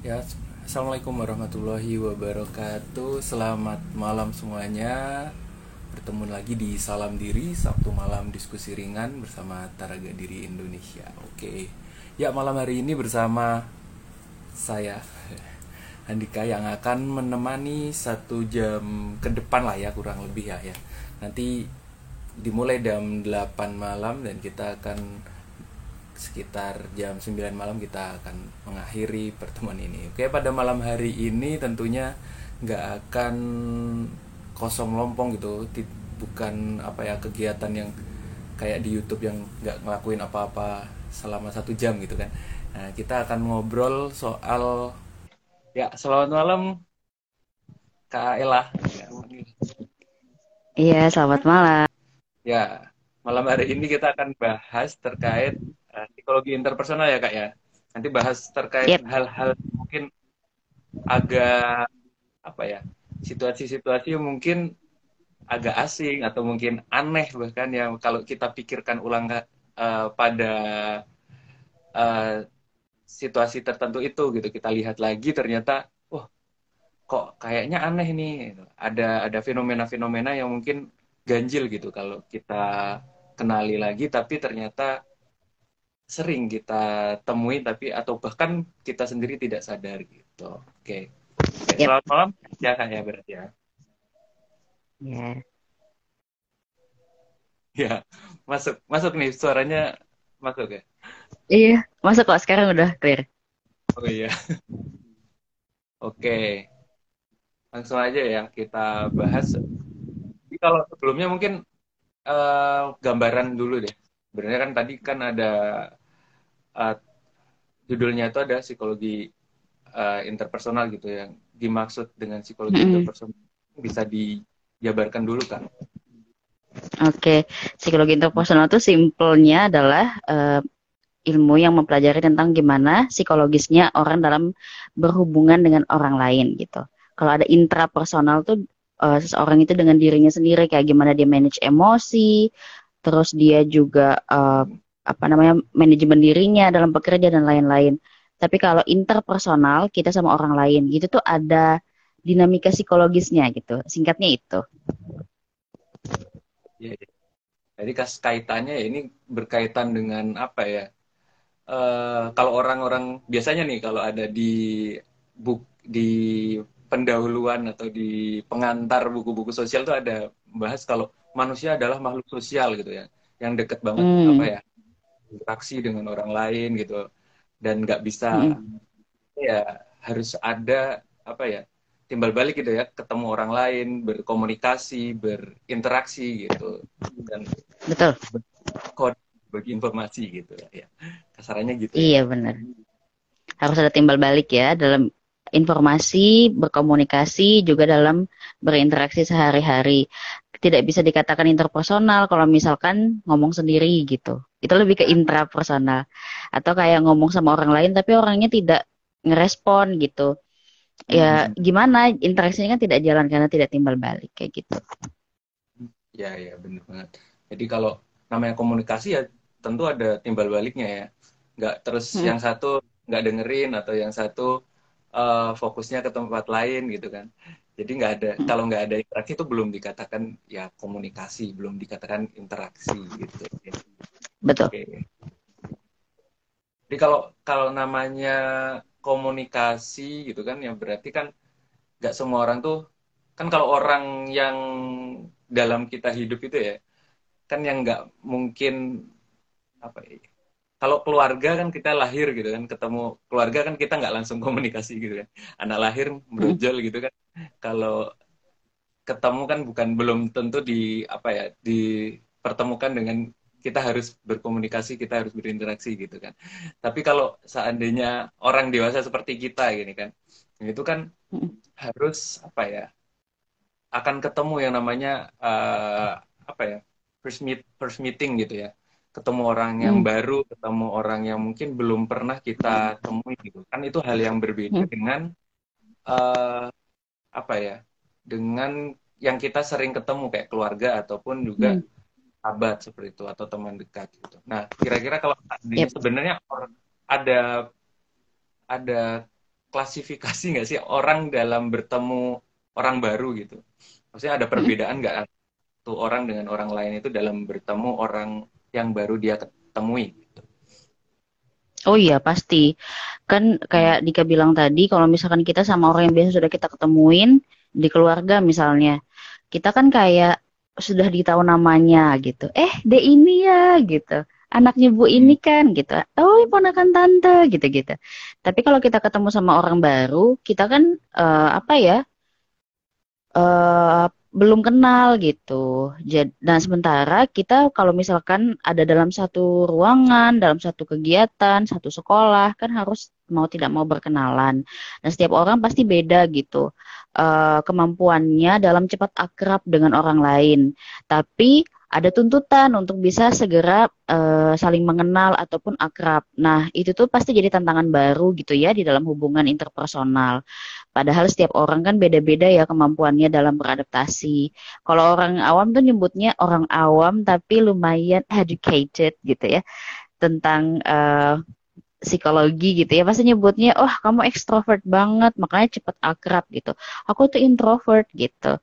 Ya, Assalamualaikum warahmatullahi wabarakatuh. Selamat malam semuanya. Bertemu lagi di Salam Diri Sabtu malam diskusi ringan bersama Taraga Diri Indonesia. Oke. Ya, malam hari ini bersama saya Andika yang akan menemani satu jam ke depan lah ya kurang lebih ya ya. Nanti dimulai jam 8 malam dan kita akan sekitar jam 9 malam kita akan mengakhiri pertemuan ini. Oke, pada malam hari ini tentunya nggak akan kosong lompong gitu, bukan apa ya kegiatan yang kayak di YouTube yang nggak ngelakuin apa-apa selama satu jam gitu kan. Nah, kita akan ngobrol soal ya selamat malam Kak Ella. Iya, selamat malam. Ya, malam hari ini kita akan bahas terkait uh, psikologi interpersonal ya kak ya. Nanti bahas terkait hal-hal yep. mungkin agak apa ya situasi-situasi yang mungkin agak asing atau mungkin aneh bahkan yang kalau kita pikirkan ulang uh, pada uh, situasi tertentu itu gitu kita lihat lagi ternyata wah kok kayaknya aneh nih ada ada fenomena-fenomena yang mungkin ganjil gitu kalau kita kenali lagi tapi ternyata sering kita temui tapi atau bahkan kita sendiri tidak sadar gitu. Oke. Okay. Yep. Selamat malam ya kak ya berarti ya. Ya. Ya, masuk masuk nih suaranya masuk ya. Iya, masuk kok sekarang udah clear. Oh iya. Oke. Langsung aja ya kita bahas. Jadi kalau sebelumnya mungkin uh, gambaran dulu deh. Sebenarnya kan tadi kan ada uh, judulnya itu ada psikologi uh, interpersonal gitu yang dimaksud dengan psikologi mm -hmm. interpersonal bisa dijabarkan dulu kan? Oke, okay. psikologi interpersonal itu simpelnya adalah uh, ilmu yang mempelajari tentang gimana psikologisnya orang dalam berhubungan dengan orang lain gitu. Kalau ada intrapersonal tuh uh, seseorang itu dengan dirinya sendiri kayak gimana dia manage emosi, terus dia juga uh, apa namanya manajemen dirinya dalam bekerja dan lain-lain. Tapi kalau interpersonal kita sama orang lain gitu tuh ada dinamika psikologisnya gitu. Singkatnya itu. Ya, jadi kas kaitannya ya ini berkaitan dengan apa ya? Uh, kalau orang-orang biasanya nih kalau ada di buk di pendahuluan atau di pengantar buku-buku sosial tuh ada bahas kalau manusia adalah makhluk sosial gitu ya, yang deket banget hmm. apa ya interaksi dengan orang lain gitu dan nggak bisa hmm. ya harus ada apa ya timbal balik gitu ya ketemu orang lain berkomunikasi berinteraksi gitu dan betul kode bagi informasi gitu ya kasarannya gitu ya. iya benar harus ada timbal balik ya dalam informasi berkomunikasi juga dalam berinteraksi sehari-hari tidak bisa dikatakan interpersonal kalau misalkan ngomong sendiri gitu. Itu lebih ke intrapersonal. Atau kayak ngomong sama orang lain tapi orangnya tidak ngerespon gitu. Ya hmm. gimana interaksinya kan tidak jalan karena tidak timbal balik kayak gitu. Ya ya benar banget. Jadi kalau namanya komunikasi ya tentu ada timbal baliknya ya. Nggak terus hmm. yang satu nggak dengerin atau yang satu uh, fokusnya ke tempat lain gitu kan. Jadi nggak ada hmm. kalau nggak ada interaksi itu belum dikatakan ya komunikasi, belum dikatakan interaksi gitu. Betul. Oke. Jadi kalau kalau namanya komunikasi gitu kan, ya berarti kan nggak semua orang tuh kan kalau orang yang dalam kita hidup itu ya kan yang nggak mungkin apa ya kalau keluarga kan kita lahir gitu kan ketemu keluarga kan kita nggak langsung komunikasi gitu kan anak lahir brojol gitu kan kalau ketemu kan bukan belum tentu di apa ya dipertemukan dengan kita harus berkomunikasi kita harus berinteraksi gitu kan tapi kalau seandainya orang dewasa seperti kita gini kan itu kan harus apa ya akan ketemu yang namanya uh, apa ya first meet first meeting gitu ya ketemu orang yang hmm. baru, ketemu orang yang mungkin belum pernah kita temui gitu. Kan itu hal yang berbeda hmm. dengan uh, apa ya? Dengan yang kita sering ketemu kayak keluarga ataupun juga hmm. Sahabat seperti itu atau teman dekat gitu. Nah, kira-kira kalau yep. sebenarnya ada ada klasifikasi nggak sih orang dalam bertemu orang baru gitu? Maksudnya ada perbedaan nggak tuh orang dengan orang lain itu dalam bertemu orang yang baru dia ketemui? Gitu? Oh iya pasti kan kayak Dika bilang tadi kalau misalkan kita sama orang yang biasa sudah kita ketemuin di keluarga misalnya kita kan kayak sudah ditahu namanya gitu. Eh de ini ya gitu. Anaknya bu ini hmm. kan gitu. Oh ponakan tante gitu gitu tapi kalau kita ketemu sama orang baru kita kan uh, apa ya uh, belum kenal gitu. Dan sementara kita kalau misalkan ada dalam satu ruangan, dalam satu kegiatan, satu sekolah, kan harus mau tidak mau berkenalan. Dan setiap orang pasti beda gitu uh, kemampuannya dalam cepat akrab dengan orang lain. Tapi ada tuntutan untuk bisa segera uh, saling mengenal ataupun akrab. Nah, itu tuh pasti jadi tantangan baru gitu ya di dalam hubungan interpersonal. Padahal setiap orang kan beda-beda ya kemampuannya dalam beradaptasi. Kalau orang awam tuh nyebutnya orang awam tapi lumayan educated gitu ya tentang uh, psikologi gitu ya pasti nyebutnya oh kamu ekstrovert banget makanya cepet akrab gitu aku tuh introvert gitu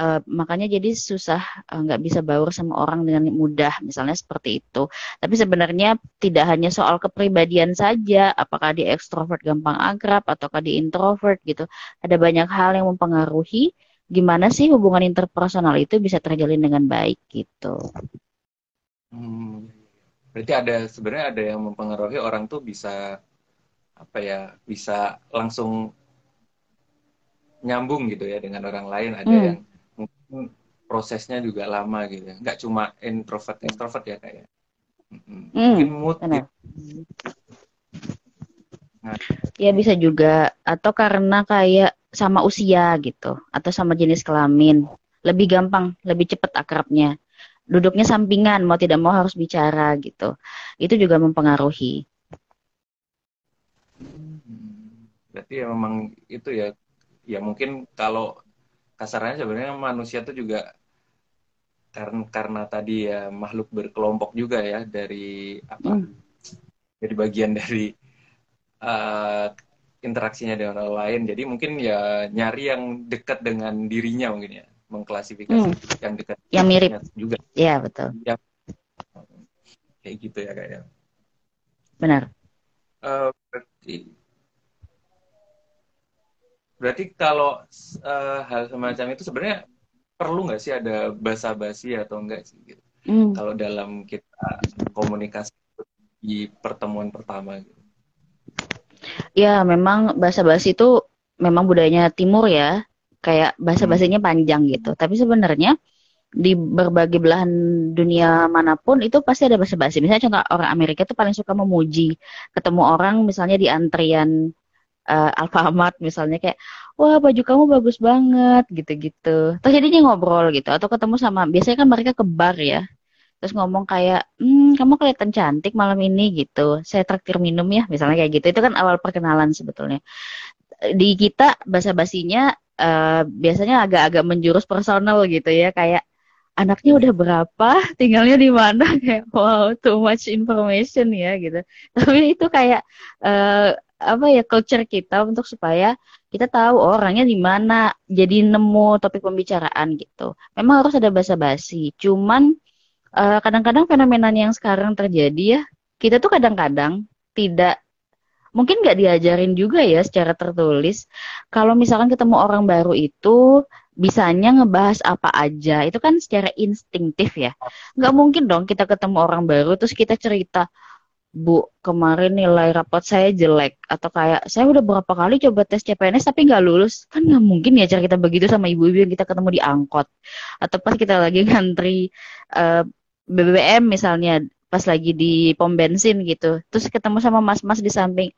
uh, makanya jadi susah eh, nggak uh, bisa baur sama orang dengan mudah misalnya seperti itu tapi sebenarnya tidak hanya soal kepribadian saja apakah dia ekstrovert gampang akrab ataukah dia introvert gitu ada banyak hal yang mempengaruhi gimana sih hubungan interpersonal itu bisa terjalin dengan baik gitu hmm. berarti ada sebenarnya ada yang mempengaruhi orang tuh bisa apa ya bisa langsung nyambung gitu ya dengan orang lain ada hmm. yang prosesnya juga lama gitu ya. Nggak cuma introvert extrovert ya kayak. Ya. Hmm, mungkin mood gitu. Nah. Ya bisa juga atau karena kayak sama usia gitu atau sama jenis kelamin. Lebih gampang, lebih cepat akrabnya. Duduknya sampingan, mau tidak mau harus bicara gitu. Itu juga mempengaruhi. Hmm, berarti ya memang itu ya ya mungkin kalau kasarnya sebenarnya manusia itu juga karena karena tadi ya makhluk berkelompok juga ya dari apa hmm. jadi bagian dari uh, interaksinya dengan orang lain. Jadi mungkin ya nyari yang dekat dengan dirinya mungkin ya mengklasifikasi hmm. yang dekat yang mirip. juga. Ya betul. Ya. Kayak gitu ya kayak. Benar. Uh, berarti Berarti kalau uh, hal semacam itu sebenarnya perlu nggak sih ada basa-basi atau enggak sih gitu? Mm. Kalau dalam kita komunikasi di pertemuan pertama gitu. Ya, memang basa-basi itu memang budayanya timur ya. Kayak basa-basinya hmm. panjang gitu. Tapi sebenarnya di berbagai belahan dunia mana pun itu pasti ada basa-basi. Misalnya contoh orang Amerika itu paling suka memuji ketemu orang misalnya di antrian uh, Alfamart misalnya kayak wah baju kamu bagus banget gitu-gitu. Terus jadinya ngobrol gitu atau ketemu sama biasanya kan mereka ke bar ya. Terus ngomong kayak hmm kamu kelihatan cantik malam ini gitu. Saya traktir minum ya misalnya kayak gitu. Itu kan awal perkenalan sebetulnya. Di kita bahasa basinya uh, biasanya agak-agak menjurus personal gitu ya. Kayak anaknya udah berapa, tinggalnya di mana? Kayak wow too much information ya gitu. Tapi itu kayak uh, apa ya culture kita untuk supaya kita tahu orangnya di mana jadi nemu topik pembicaraan gitu. Memang harus ada basa-basi. Cuman eh, kadang-kadang fenomenanya yang sekarang terjadi ya, kita tuh kadang-kadang tidak mungkin nggak diajarin juga ya secara tertulis. Kalau misalkan ketemu orang baru itu bisanya ngebahas apa aja, itu kan secara instingtif ya. Nggak mungkin dong kita ketemu orang baru terus kita cerita, Bu, kemarin nilai rapot saya jelek atau kayak saya udah berapa kali coba tes CPNS tapi nggak lulus kan nggak mungkin ya cara kita begitu sama ibu-ibu yang kita ketemu di angkot atau pas kita lagi ngantri uh, eh, BBM misalnya pas lagi di pom bensin gitu terus ketemu sama mas-mas di samping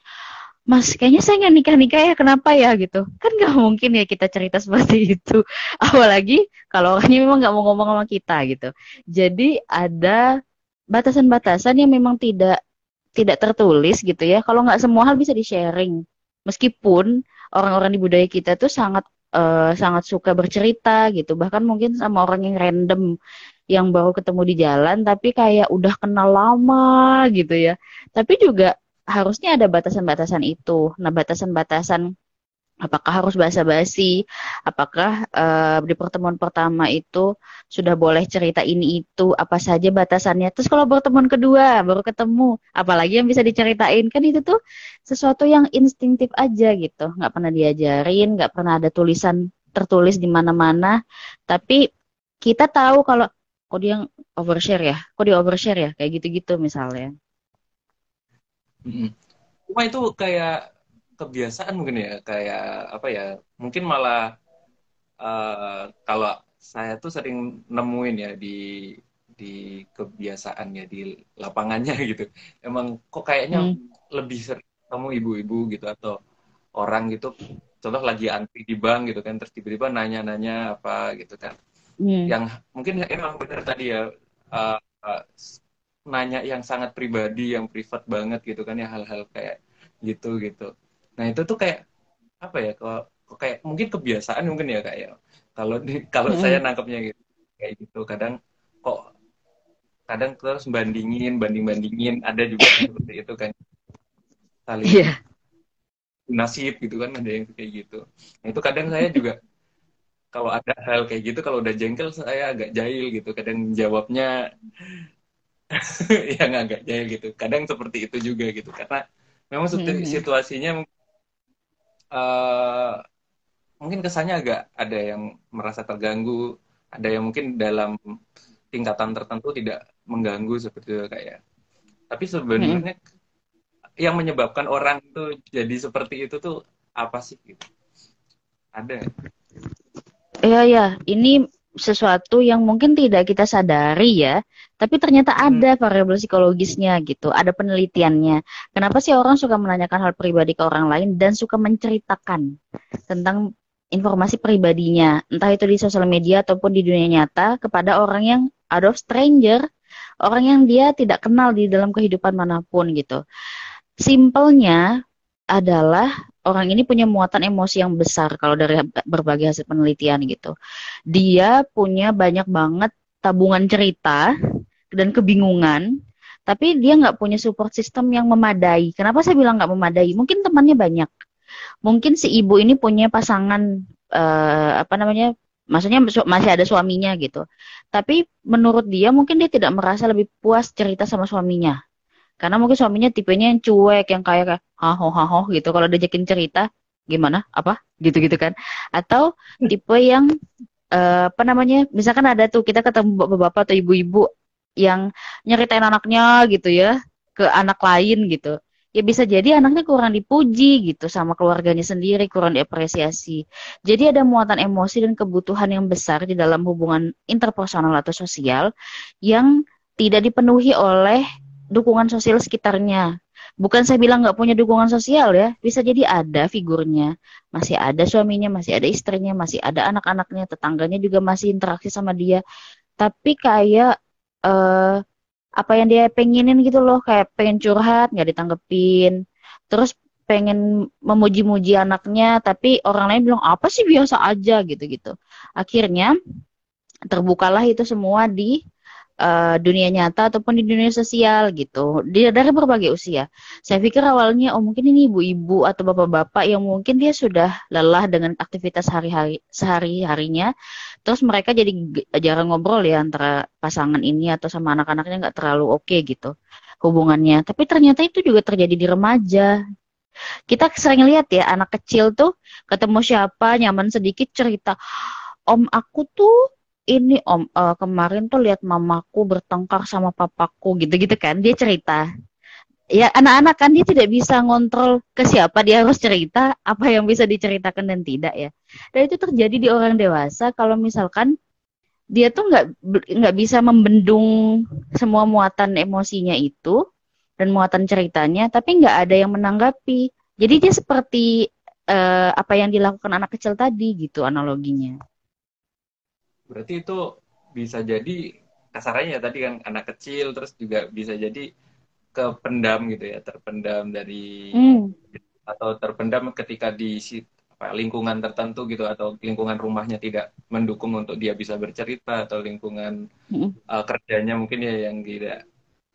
Mas, kayaknya saya nggak nikah-nikah ya, kenapa ya gitu? Kan nggak mungkin ya kita cerita seperti itu. Apalagi kalau orangnya memang nggak mau ngomong sama kita gitu. Jadi ada batasan-batasan yang memang tidak tidak tertulis gitu ya. Kalau nggak semua hal bisa di-sharing. Meskipun orang-orang di budaya kita tuh sangat uh, sangat suka bercerita gitu. Bahkan mungkin sama orang yang random yang baru ketemu di jalan tapi kayak udah kenal lama gitu ya. Tapi juga harusnya ada batasan-batasan itu. Nah, batasan-batasan apakah harus basa-basi, apakah uh, di pertemuan pertama itu sudah boleh cerita ini itu, apa saja batasannya. Terus kalau pertemuan kedua baru ketemu, apalagi yang bisa diceritain? Kan itu tuh sesuatu yang instingtif aja gitu, nggak pernah diajarin, nggak pernah ada tulisan tertulis di mana-mana, tapi kita tahu kalau kok dia overshare ya, kok dia overshare ya, kayak gitu-gitu misalnya. Cuma itu kayak kebiasaan mungkin ya kayak apa ya mungkin malah uh, kalau saya tuh sering nemuin ya di di kebiasaannya di lapangannya gitu emang kok kayaknya hmm. lebih sering kamu ibu-ibu gitu atau orang gitu contoh lagi antri di bank gitu kan terus tiba-tiba nanya-nanya apa gitu kan hmm. yang mungkin emang benar tadi ya uh, uh, nanya yang sangat pribadi yang privat banget gitu kan ya hal-hal kayak gitu gitu Nah itu tuh kayak apa ya? Kalau kayak mungkin kebiasaan mungkin ya kayak ya. kalau kalau mm -hmm. saya nangkepnya gitu kayak gitu kadang kok kadang terus bandingin banding bandingin ada juga seperti itu kan saling yeah. nasib gitu kan ada yang kayak gitu nah, itu kadang saya juga kalau ada hal kayak gitu kalau udah jengkel saya agak jahil gitu kadang jawabnya yang agak jahil gitu kadang seperti itu juga gitu karena memang mm -hmm. situasinya uh, mungkin kesannya agak ada yang merasa terganggu, ada yang mungkin dalam tingkatan tertentu tidak mengganggu seperti itu kayak. Tapi sebenarnya hmm. yang menyebabkan orang itu jadi seperti itu tuh apa sih gitu? Ada. Iya ya, ini sesuatu yang mungkin tidak kita sadari ya, tapi ternyata hmm. ada variabel psikologisnya gitu, ada penelitiannya. Kenapa sih orang suka menanyakan hal pribadi ke orang lain dan suka menceritakan tentang informasi pribadinya, entah itu di sosial media ataupun di dunia nyata kepada orang yang out of stranger, orang yang dia tidak kenal di dalam kehidupan mana pun gitu. Simpelnya adalah orang ini punya muatan emosi yang besar kalau dari berbagai hasil penelitian gitu. Dia punya banyak banget tabungan cerita dan kebingungan, tapi dia nggak punya support system yang memadai. Kenapa saya bilang nggak memadai? Mungkin temannya banyak. Mungkin si ibu ini punya pasangan uh, apa namanya? Maksudnya masih ada suaminya gitu. Tapi menurut dia mungkin dia tidak merasa lebih puas cerita sama suaminya karena mungkin suaminya tipenya yang cuek, yang kayak kayak haho haho gitu. Kalau diajakin cerita, gimana? Apa? Gitu-gitu kan. Atau tipe yang uh, apa namanya? Misalkan ada tuh kita ketemu bapak-bapak atau ibu-ibu yang nyeritain anaknya gitu ya ke anak lain gitu. Ya bisa jadi anaknya kurang dipuji gitu sama keluarganya sendiri, kurang diapresiasi. Jadi ada muatan emosi dan kebutuhan yang besar di dalam hubungan interpersonal atau sosial yang tidak dipenuhi oleh dukungan sosial sekitarnya. Bukan saya bilang nggak punya dukungan sosial ya, bisa jadi ada figurnya, masih ada suaminya, masih ada istrinya, masih ada anak-anaknya, tetangganya juga masih interaksi sama dia. Tapi kayak uh, apa yang dia pengenin gitu loh, kayak pengen curhat nggak ditanggepin, terus pengen memuji-muji anaknya, tapi orang lain bilang apa sih biasa aja gitu-gitu. Akhirnya terbukalah itu semua di uh, dunia nyata ataupun di dunia sosial gitu. Dia dari berbagai usia. Saya pikir awalnya oh mungkin ini ibu-ibu atau bapak-bapak yang mungkin dia sudah lelah dengan aktivitas hari-hari sehari-harinya. Terus mereka jadi jarang ngobrol ya antara pasangan ini atau sama anak-anaknya nggak terlalu oke okay gitu hubungannya. Tapi ternyata itu juga terjadi di remaja. Kita sering lihat ya anak kecil tuh ketemu siapa nyaman sedikit cerita om aku tuh ini om uh, kemarin tuh lihat mamaku bertengkar sama papaku gitu-gitu kan dia cerita. Ya anak-anak kan dia tidak bisa ngontrol ke siapa dia harus cerita apa yang bisa diceritakan dan tidak ya. Dan itu terjadi di orang dewasa kalau misalkan dia tuh nggak nggak bisa membendung semua muatan emosinya itu dan muatan ceritanya tapi nggak ada yang menanggapi. Jadi dia seperti uh, apa yang dilakukan anak kecil tadi gitu analoginya berarti itu bisa jadi kasarannya ya tadi kan anak kecil terus juga bisa jadi kependam gitu ya terpendam dari hmm. atau terpendam ketika di apa, lingkungan tertentu gitu atau lingkungan rumahnya tidak mendukung untuk dia bisa bercerita atau lingkungan hmm. uh, kerjanya mungkin ya yang tidak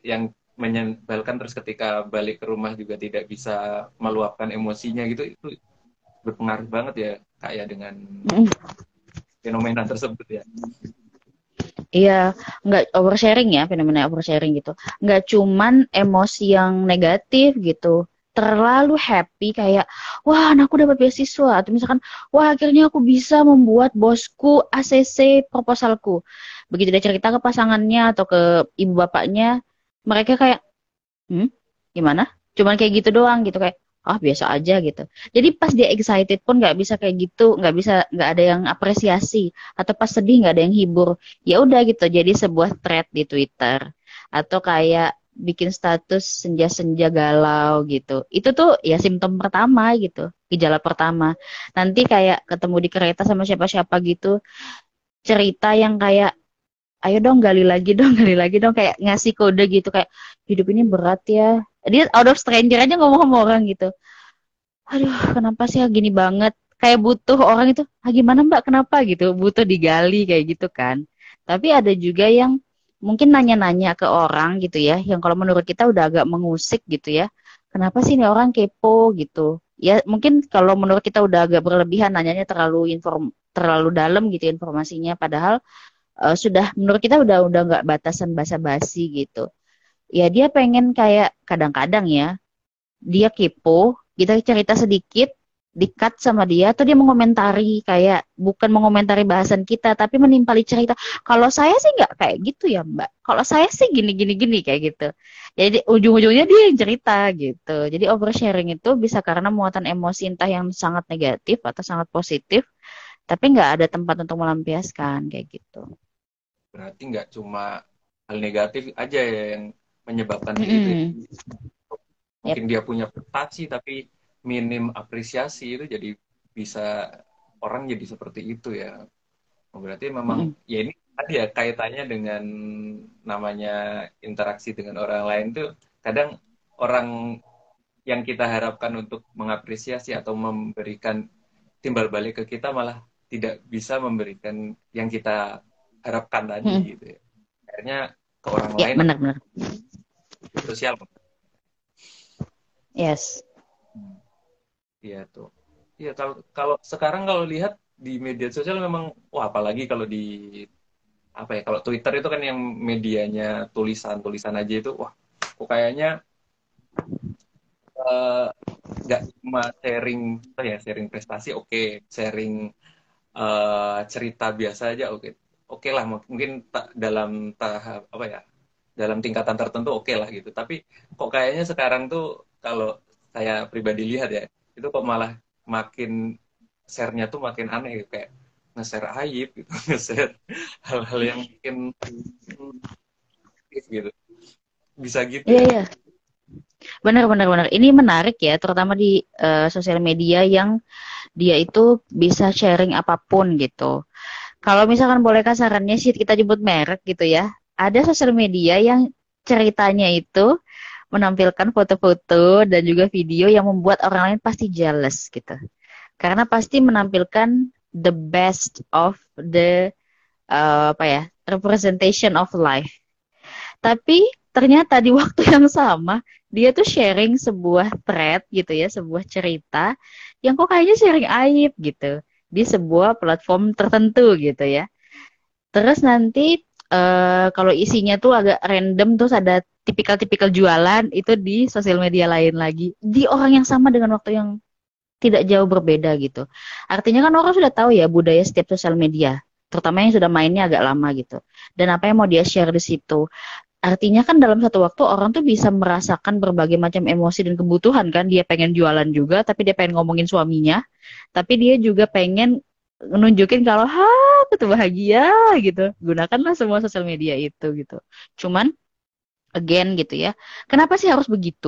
yang menyebalkan terus ketika balik ke rumah juga tidak bisa meluapkan emosinya gitu itu berpengaruh banget ya kayak dengan fenomena tersebut ya. Iya, nggak oversharing ya fenomena oversharing gitu. Nggak cuman emosi yang negatif gitu. Terlalu happy kayak, wah anakku dapat beasiswa. Atau misalkan, wah akhirnya aku bisa membuat bosku ACC proposalku. Begitu dia cerita ke pasangannya atau ke ibu bapaknya, mereka kayak, hmm, gimana? Cuman kayak gitu doang gitu kayak, ah biasa aja gitu. Jadi pas dia excited pun nggak bisa kayak gitu, nggak bisa nggak ada yang apresiasi atau pas sedih nggak ada yang hibur. Ya udah gitu. Jadi sebuah thread di Twitter atau kayak bikin status senja-senja galau gitu. Itu tuh ya simptom pertama gitu, gejala pertama. Nanti kayak ketemu di kereta sama siapa-siapa gitu, cerita yang kayak ayo dong gali lagi dong, gali lagi dong kayak ngasih kode gitu kayak hidup ini berat ya, dia out of stranger aja ngomong sama orang gitu. Aduh kenapa sih gini banget? Kayak butuh orang itu ah gimana mbak? Kenapa? gitu. Butuh digali kayak gitu kan. Tapi ada juga yang mungkin nanya-nanya ke orang gitu ya yang kalau menurut kita udah agak mengusik gitu ya. Kenapa sih ini orang kepo? gitu. Ya mungkin kalau menurut kita udah agak berlebihan nanyanya terlalu inform terlalu dalam gitu informasinya. Padahal uh, sudah menurut kita udah udah nggak batasan basa-basi gitu ya dia pengen kayak kadang-kadang ya dia kepo kita cerita sedikit dikat sama dia atau dia mengomentari kayak bukan mengomentari bahasan kita tapi menimpali cerita. Kalau saya sih nggak kayak gitu ya mbak. Kalau saya sih gini gini gini kayak gitu. Jadi ujung-ujungnya dia yang cerita gitu. Jadi oversharing itu bisa karena muatan emosi entah yang sangat negatif atau sangat positif tapi nggak ada tempat untuk melampiaskan kayak gitu. Berarti nggak cuma hal negatif aja ya yang menyebabkan mm. itu mungkin yep. dia punya prestasi tapi minim apresiasi itu jadi bisa orang jadi seperti itu ya oh, berarti memang mm. ya ini tadi ya kaitannya dengan namanya interaksi dengan orang lain tuh kadang orang yang kita harapkan untuk mengapresiasi atau memberikan timbal balik ke kita malah tidak bisa memberikan yang kita harapkan tadi hmm. gitu ya. Akhirnya ke orang ya, lain benar benar sosial yes iya tuh iya kalau kalau sekarang kalau lihat di media sosial memang wah apalagi kalau di apa ya kalau Twitter itu kan yang medianya tulisan tulisan aja itu wah kok kayaknya eh, nggak uh, cuma sharing ya sharing prestasi oke okay. sharing uh, cerita biasa aja oke okay. oke okay lah mungkin dalam tahap apa ya dalam tingkatan tertentu oke okay lah gitu. Tapi kok kayaknya sekarang tuh kalau saya pribadi lihat ya itu kok malah makin share-nya tuh makin aneh gitu. Kayak nge-share aib gitu nge-share hal-hal yang mungkin gitu. Bisa gitu iya iya. Benar benar benar. Ini menarik ya terutama di uh, sosial media yang dia itu bisa sharing apa pun gitu. Kalau misalkan boleh kasarannya sih kita jemput merek gitu ya ada sosial media yang ceritanya itu menampilkan foto-foto dan juga video yang membuat orang lain pasti jealous gitu. Karena pasti menampilkan the best of the uh, apa ya, representation of life. Tapi ternyata di waktu yang sama dia tuh sharing sebuah thread gitu ya, sebuah cerita yang kok kayaknya sharing aib gitu di sebuah platform tertentu gitu ya. Terus nanti uh, kalau isinya tuh agak random terus ada tipikal-tipikal jualan itu di sosial media lain lagi di orang yang sama dengan waktu yang tidak jauh berbeda gitu. Artinya kan orang sudah tahu ya budaya setiap sosial media, terutama yang sudah mainnya agak lama gitu. Dan apa yang mau dia share di situ. Artinya kan dalam satu waktu orang tuh bisa merasakan berbagai macam emosi dan kebutuhan kan. Dia pengen jualan juga, tapi dia pengen ngomongin suaminya. Tapi dia juga pengen nunjukin kalau ha aku tuh bahagia gitu. Gunakanlah semua sosial media itu gitu. Cuman again gitu ya kenapa sih harus begitu?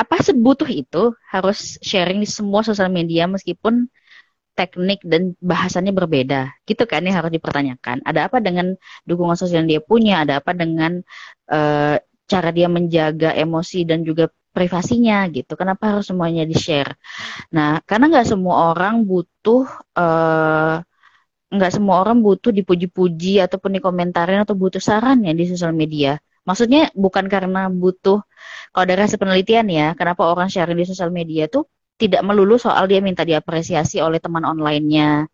Apa sebutuh itu harus sharing di semua sosial media meskipun teknik dan bahasannya berbeda? Gitu kan yang harus dipertanyakan. Ada apa dengan dukungan sosial yang dia punya? Ada apa dengan uh, cara dia menjaga emosi dan juga privasinya gitu. Kenapa harus semuanya di share? Nah, karena nggak semua orang butuh uh, nggak semua orang butuh dipuji-puji ataupun dikomentarin atau butuh saran ya di sosial media. Maksudnya bukan karena butuh kalau dari hasil penelitian ya, kenapa orang sharing di sosial media tuh tidak melulu soal dia minta diapresiasi oleh teman online-nya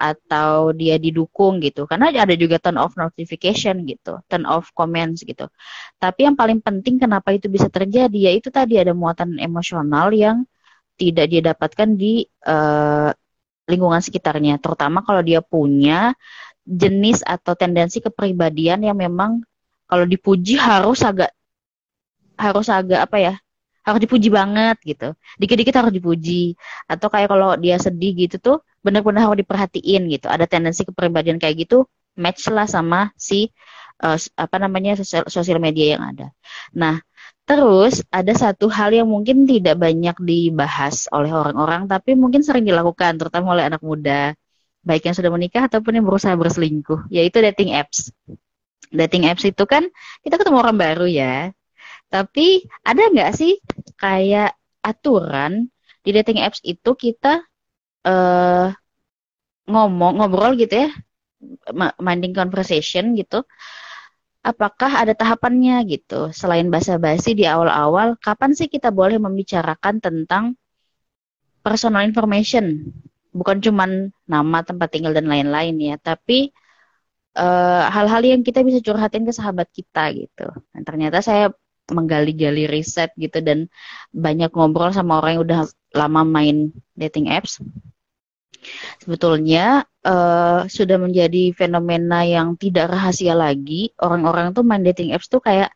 atau dia didukung gitu. Karena ada juga turn off notification gitu, turn off comments gitu. Tapi yang paling penting kenapa itu bisa terjadi yaitu tadi ada muatan emosional yang tidak dia dapatkan di uh, lingkungan sekitarnya, terutama kalau dia punya jenis atau tendensi kepribadian yang memang kalau dipuji harus agak harus agak apa ya harus dipuji banget gitu dikit-dikit harus dipuji atau kayak kalau dia sedih gitu tuh benar-benar harus diperhatiin gitu. Ada tendensi kepribadian kayak gitu match lah sama si uh, apa namanya sosial, sosial media yang ada. Nah terus ada satu hal yang mungkin tidak banyak dibahas oleh orang-orang tapi mungkin sering dilakukan terutama oleh anak muda baik yang sudah menikah ataupun yang berusaha berselingkuh yaitu dating apps. Dating apps itu kan kita ketemu orang baru ya tapi ada nggak sih kayak aturan di dating apps itu kita uh, ngomong ngobrol gitu ya, minding conversation gitu. Apakah ada tahapannya gitu? Selain basa-basi di awal-awal, kapan sih kita boleh membicarakan tentang personal information? Bukan cuman nama, tempat tinggal dan lain-lain ya, tapi eh, hal-hal uh, yang kita bisa curhatin ke sahabat kita gitu. Dan ternyata saya menggali-gali riset gitu dan banyak ngobrol sama orang yang udah lama main dating apps. Sebetulnya uh, sudah menjadi fenomena yang tidak rahasia lagi. Orang-orang tuh main dating apps tuh kayak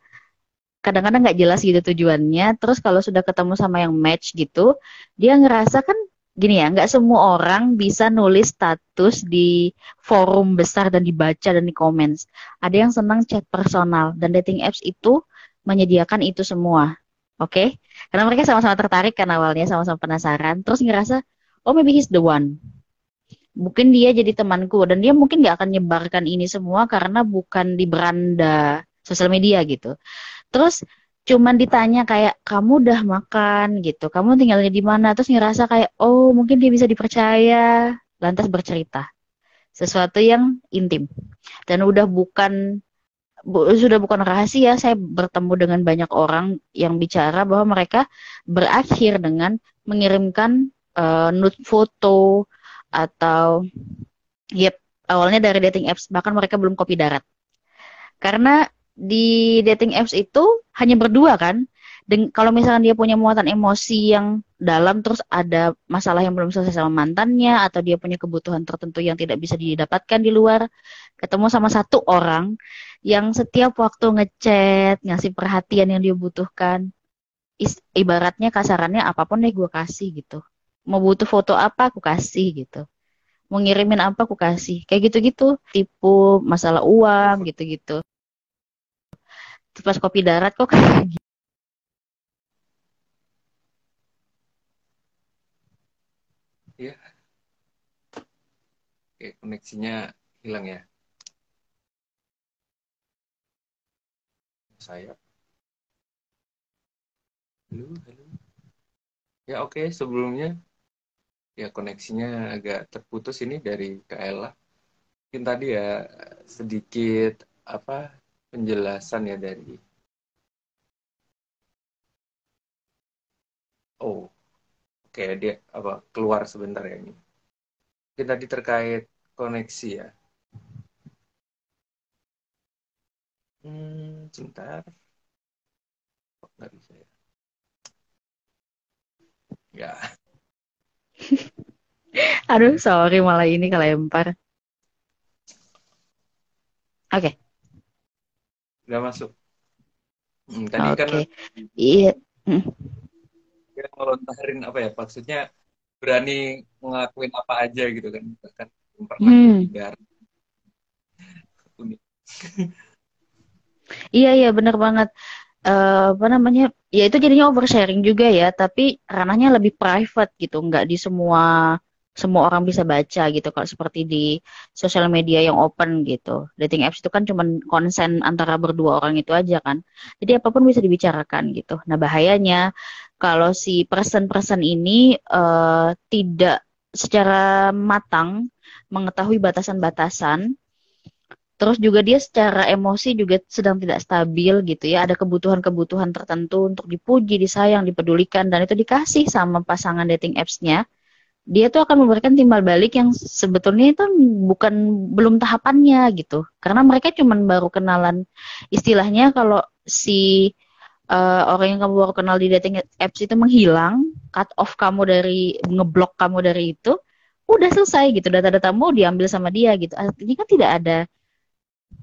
kadang-kadang nggak jelas gitu tujuannya. Terus kalau sudah ketemu sama yang match gitu dia ngerasa kan gini ya nggak semua orang bisa nulis status di forum besar dan dibaca dan di comments. Ada yang senang chat personal dan dating apps itu menyediakan itu semua. Oke? Okay? Karena mereka sama-sama tertarik kan awalnya, sama-sama penasaran, terus ngerasa, oh maybe he's the one. Mungkin dia jadi temanku dan dia mungkin gak akan nyebarkan ini semua karena bukan di beranda sosial media gitu. Terus cuman ditanya kayak kamu udah makan gitu, kamu tinggalnya di mana? Terus ngerasa kayak oh mungkin dia bisa dipercaya, lantas bercerita sesuatu yang intim dan udah bukan sudah bukan rahasia saya bertemu dengan banyak orang yang bicara bahwa mereka berakhir dengan mengirimkan uh, nude foto atau yep awalnya dari dating apps bahkan mereka belum kopi darat. Karena di dating apps itu hanya berdua kan dan kalau misalnya dia punya muatan emosi yang dalam terus ada masalah yang belum selesai sama mantannya atau dia punya kebutuhan tertentu yang tidak bisa didapatkan di luar ketemu sama satu orang yang setiap waktu ngechat ngasih perhatian yang dia butuhkan. Ibaratnya kasarannya apa pun deh gue kasih gitu. Mau butuh foto apa aku kasih gitu. Mau ngirimin apa aku kasih. Kayak gitu-gitu. Tipu masalah uang gitu-gitu. Pas kopi darat kok kayak Iya. Oke, koneksinya hilang ya. Saya. Halo, halo. Ya oke, sebelumnya ya koneksinya agak terputus ini dari Kaela. Mungkin tadi ya sedikit apa penjelasan ya dari Oh, Oke, dia apa keluar sebentar ya ini. Mungkin tadi terkait koneksi ya. Hmm, sebentar. Oh, nggak bisa ya. Ya. Aduh, sorry malah ini kelempar. Oke. Okay. Udah masuk. Hmm, tadi okay. kan Iya. Hmm kira ngelontarin apa ya maksudnya berani ngelakuin apa aja gitu kan bahkan pernah hmm. unik iya iya benar banget uh, apa namanya ya itu jadinya oversharing juga ya tapi ranahnya lebih private gitu nggak di semua semua orang bisa baca gitu kalau seperti di sosial media yang open gitu. Dating apps itu kan cuma konsen antara berdua orang itu aja kan. Jadi apa pun bisa dibicarakan gitu. Nah bahayanya kalau si person-person ini uh, tidak secara matang mengetahui batasan-batasan terus juga dia secara emosi juga sedang tidak stabil gitu ya. Ada kebutuhan-kebutuhan tertentu untuk dipuji disayang dipedulikan dan itu dikasih sama pasangan dating apps-nya. Dia tuh akan memberikan timbal balik yang sebetulnya itu bukan belum tahapannya gitu. Karena mereka cuman baru kenalan istilahnya kalau si uh, orang yang kamu baru kenal di dating apps itu menghilang cut off kamu dari ngeblok kamu dari itu udah selesai gitu data-datamu diambil sama dia gitu artinya kan tidak ada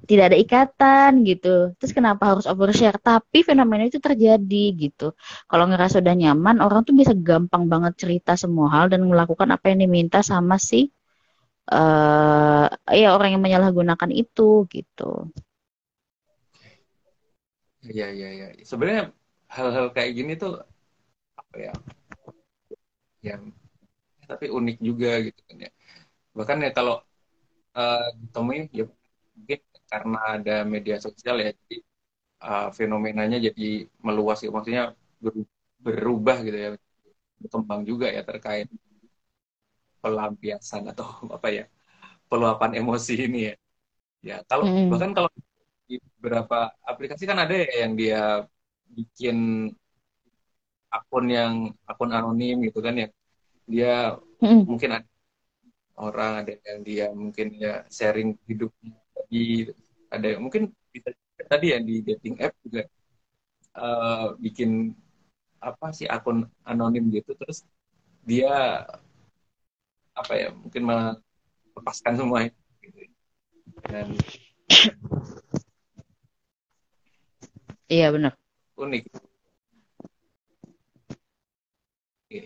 tidak ada ikatan gitu. Terus kenapa harus overshare? Tapi fenomena itu terjadi gitu. Kalau ngerasa udah nyaman, orang tuh bisa gampang banget cerita semua hal dan melakukan apa yang diminta sama si uh, ya orang yang menyalahgunakan itu gitu. Iya iya iya. Sebenarnya hal-hal kayak gini tuh apa ya? Yang tapi unik juga gitu kan ya. Bahkan ya kalau uh, ditemuin ya mungkin karena ada media sosial ya jadi uh, fenomenanya jadi meluas gitu maksudnya berubah gitu ya berkembang juga ya terkait pelampiasan atau apa ya peluapan emosi ini ya ya kalau mm. bahkan kalau di beberapa aplikasi kan ada ya yang dia bikin akun yang akun anonim gitu kan ya dia mm. mungkin ada orang ada yang dia mungkin ya sharing hidupnya di ada mungkin bisa tadi ya di dating app juga uh, bikin apa sih akun anonim gitu terus dia apa ya mungkin melepaskan semua gitu. dan iya benar. Unik.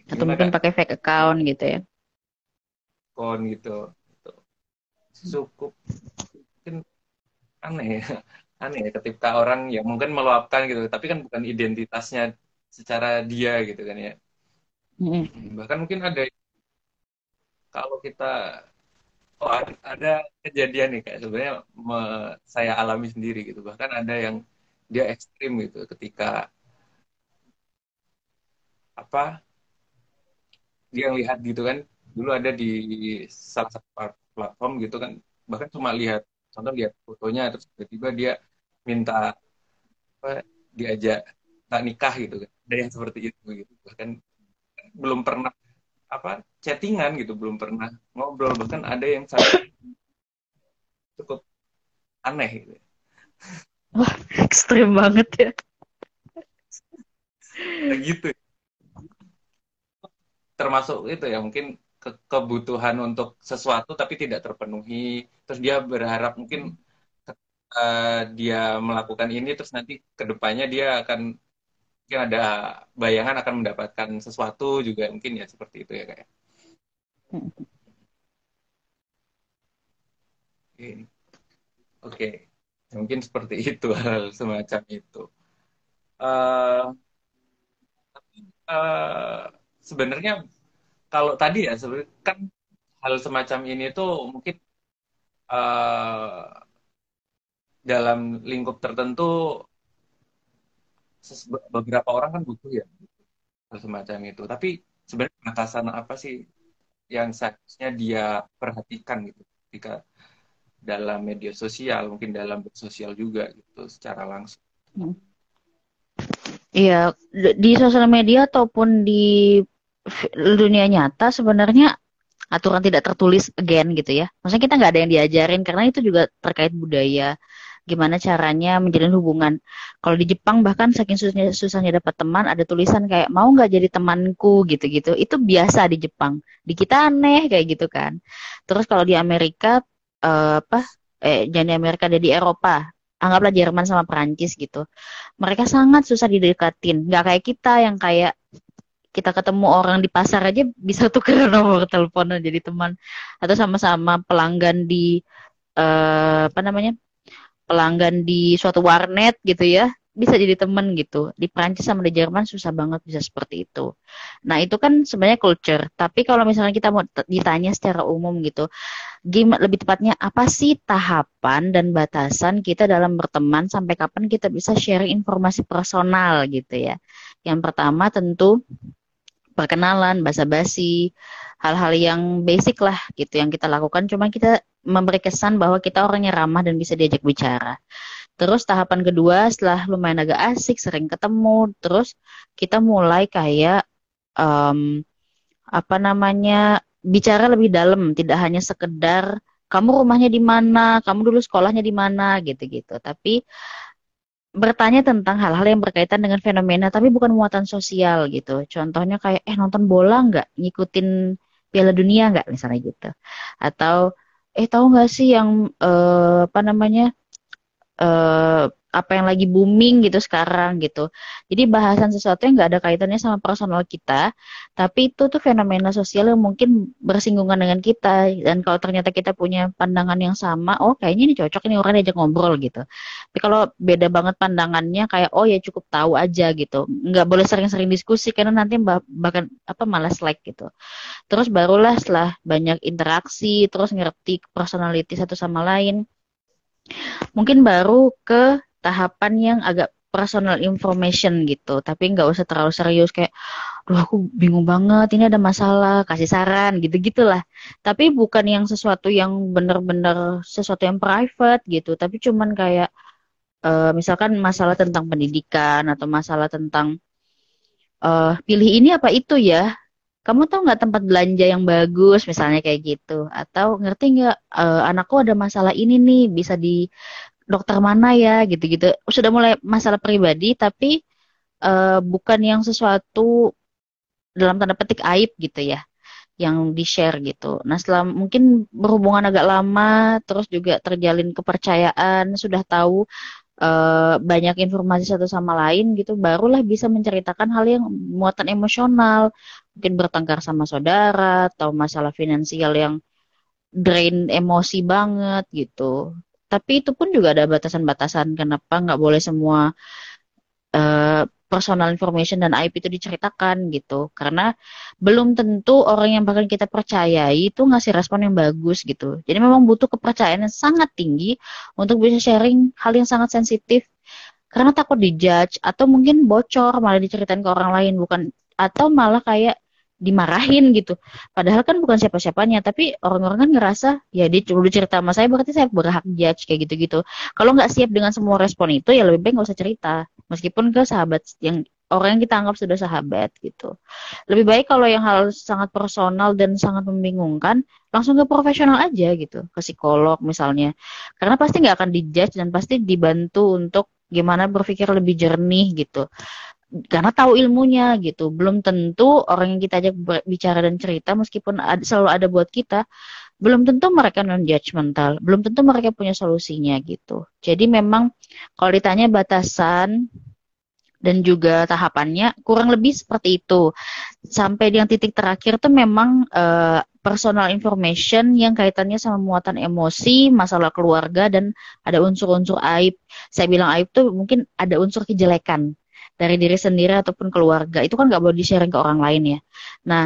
Atau mungkin pakai fake account gitu ya. Account gitu. Cukup. Mungkin aneh ya. Aneh ya ketika orang yang mungkin meluapkan gitu. Tapi kan bukan identitasnya secara dia gitu kan ya. Mm. bahkan mungkin ada kalau kita oh ada, ada kejadian nih kayak sebenarnya me, saya alami sendiri gitu. Bahkan ada yang dia ekstrim gitu. Ketika apa dia lihat gitu kan. Dulu ada di salah satu platform gitu kan. Bahkan cuma lihat contoh lihat fotonya terus tiba-tiba dia minta apa diajak tak nikah gitu kan. Ada yang seperti itu gitu. Bahkan belum pernah apa chattingan gitu. Belum pernah ngobrol. Bahkan ada yang sangat cukup aneh gitu wah ekstrim banget ya. Nah, gitu. Termasuk itu ya mungkin ke kebutuhan untuk sesuatu tapi tidak terpenuhi. Terus dia berharap mungkin uh, dia melakukan ini terus nanti ke depannya dia akan mungkin ada bayangan akan mendapatkan sesuatu juga mungkin ya seperti itu ya kayak ya. oke. Okay. Mungkin seperti itu hal semacam itu uh, uh, sebenarnya kalau tadi ya sebenarnya kan hal semacam ini tuh mungkin uh, dalam lingkup tertentu beberapa orang kan butuh ya hal semacam itu. Tapi sebenarnya batasan apa sih yang seharusnya dia perhatikan gitu ketika dalam media sosial, mungkin dalam bersosial juga gitu secara langsung. Hmm. Iya, di sosial media ataupun di dunia nyata sebenarnya aturan tidak tertulis again gitu ya. Maksudnya kita nggak ada yang diajarin karena itu juga terkait budaya. Gimana caranya menjalin hubungan. Kalau di Jepang bahkan saking susahnya, susahnya dapat teman ada tulisan kayak mau nggak jadi temanku gitu-gitu. Itu biasa di Jepang. Di kita aneh kayak gitu kan. Terus kalau di Amerika uh, apa eh jangan di Amerika ada Eropa anggaplah Jerman sama Perancis gitu. Mereka sangat susah didekatin. Nggak kayak kita yang kayak kita ketemu orang di pasar aja bisa tukar nomor telepon jadi teman atau sama-sama pelanggan di uh, apa namanya pelanggan di suatu warnet gitu ya bisa jadi teman gitu di Prancis sama di Jerman susah banget bisa seperti itu nah itu kan sebenarnya culture tapi kalau misalnya kita mau ditanya secara umum gitu gimana lebih tepatnya apa sih tahapan dan batasan kita dalam berteman sampai kapan kita bisa sharing informasi personal gitu ya yang pertama tentu perkenalan, basa-basi, hal-hal yang basic lah gitu yang kita lakukan. Cuma kita memberi kesan bahwa kita orangnya ramah dan bisa diajak bicara. Terus tahapan kedua setelah lumayan agak asik, sering ketemu, terus kita mulai kayak um, apa namanya bicara lebih dalam, tidak hanya sekedar kamu rumahnya di mana, kamu dulu sekolahnya di mana, gitu-gitu. Tapi bertanya tentang hal-hal yang berkaitan dengan fenomena tapi bukan muatan sosial gitu. Contohnya kayak eh nonton bola nggak, ngikutin Piala Dunia nggak misalnya gitu. Atau eh tahu nggak sih yang uh, apa namanya uh, apa yang lagi booming gitu sekarang gitu. Jadi bahasan sesuatu yang nggak ada kaitannya sama personal kita, tapi itu tuh fenomena sosial yang mungkin bersinggungan dengan kita. Dan kalau ternyata kita punya pandangan yang sama, oh kayaknya ini cocok ini orang diajak ngobrol gitu. Tapi kalau beda banget pandangannya, kayak oh ya cukup tahu aja gitu. Nggak boleh sering-sering diskusi karena nanti bahkan apa malas like gitu. Terus barulah setelah banyak interaksi, terus ngerti personality satu sama lain, mungkin baru ke tahapan yang agak personal information gitu tapi nggak usah terlalu serius kayak duh aku bingung banget ini ada masalah kasih saran gitu gitulah. Tapi bukan yang sesuatu yang bener-bener sesuatu yang private gitu tapi cuman kayak uh, misalkan masalah tentang pendidikan atau masalah tentang uh, pilih ini apa itu ya kamu tahu nggak tempat belanja yang bagus misalnya kayak gitu atau ngerti nggak uh, anakku ada masalah ini nih bisa di dokter mana ya gitu-gitu sudah mulai masalah pribadi tapi uh, bukan yang sesuatu dalam tanda petik aib gitu ya yang di share gitu. Nah setelah mungkin berhubungan agak lama, terus juga terjalin kepercayaan, sudah tahu uh, banyak informasi satu sama lain gitu, barulah bisa menceritakan hal yang muatan emosional, mungkin bertengkar sama saudara atau masalah finansial yang drain emosi banget gitu. Tapi itu pun juga ada batasan-batasan kenapa nggak boleh semua uh, personal information dan aib itu diceritakan gitu. Karena belum tentu orang yang bakal kita percayai itu ngasih respon yang bagus gitu. Jadi memang butuh kepercayaan yang sangat tinggi untuk bisa sharing hal yang sangat sensitif. Karena takut dijudge atau mungkin bocor malah diceritain ke orang lain bukan atau malah kayak dimarahin gitu. Padahal kan bukan siapa-siapanya, tapi orang-orang kan ngerasa ya dia cuma cerita sama saya berarti saya berhak judge kayak gitu-gitu. Kalau nggak siap dengan semua respon itu ya lebih baik nggak usah cerita. Meskipun ke sahabat yang orang yang kita anggap sudah sahabat gitu. Lebih baik kalau yang hal sangat personal dan sangat membingungkan langsung ke profesional aja gitu, ke psikolog misalnya. Karena pasti nggak akan dijudge dan pasti dibantu untuk gimana berpikir lebih jernih gitu karena tahu ilmunya gitu. Belum tentu orang yang kita ajak bicara dan cerita meskipun ada, selalu ada buat kita, belum tentu mereka non judgmental, belum tentu mereka punya solusinya gitu. Jadi memang kalau ditanya batasan dan juga tahapannya kurang lebih seperti itu. Sampai yang titik terakhir tuh memang uh, personal information yang kaitannya sama muatan emosi, masalah keluarga dan ada unsur-unsur aib. Saya bilang aib tuh mungkin ada unsur kejelekan dari diri sendiri ataupun keluarga itu kan nggak boleh di sharing ke orang lain ya. Nah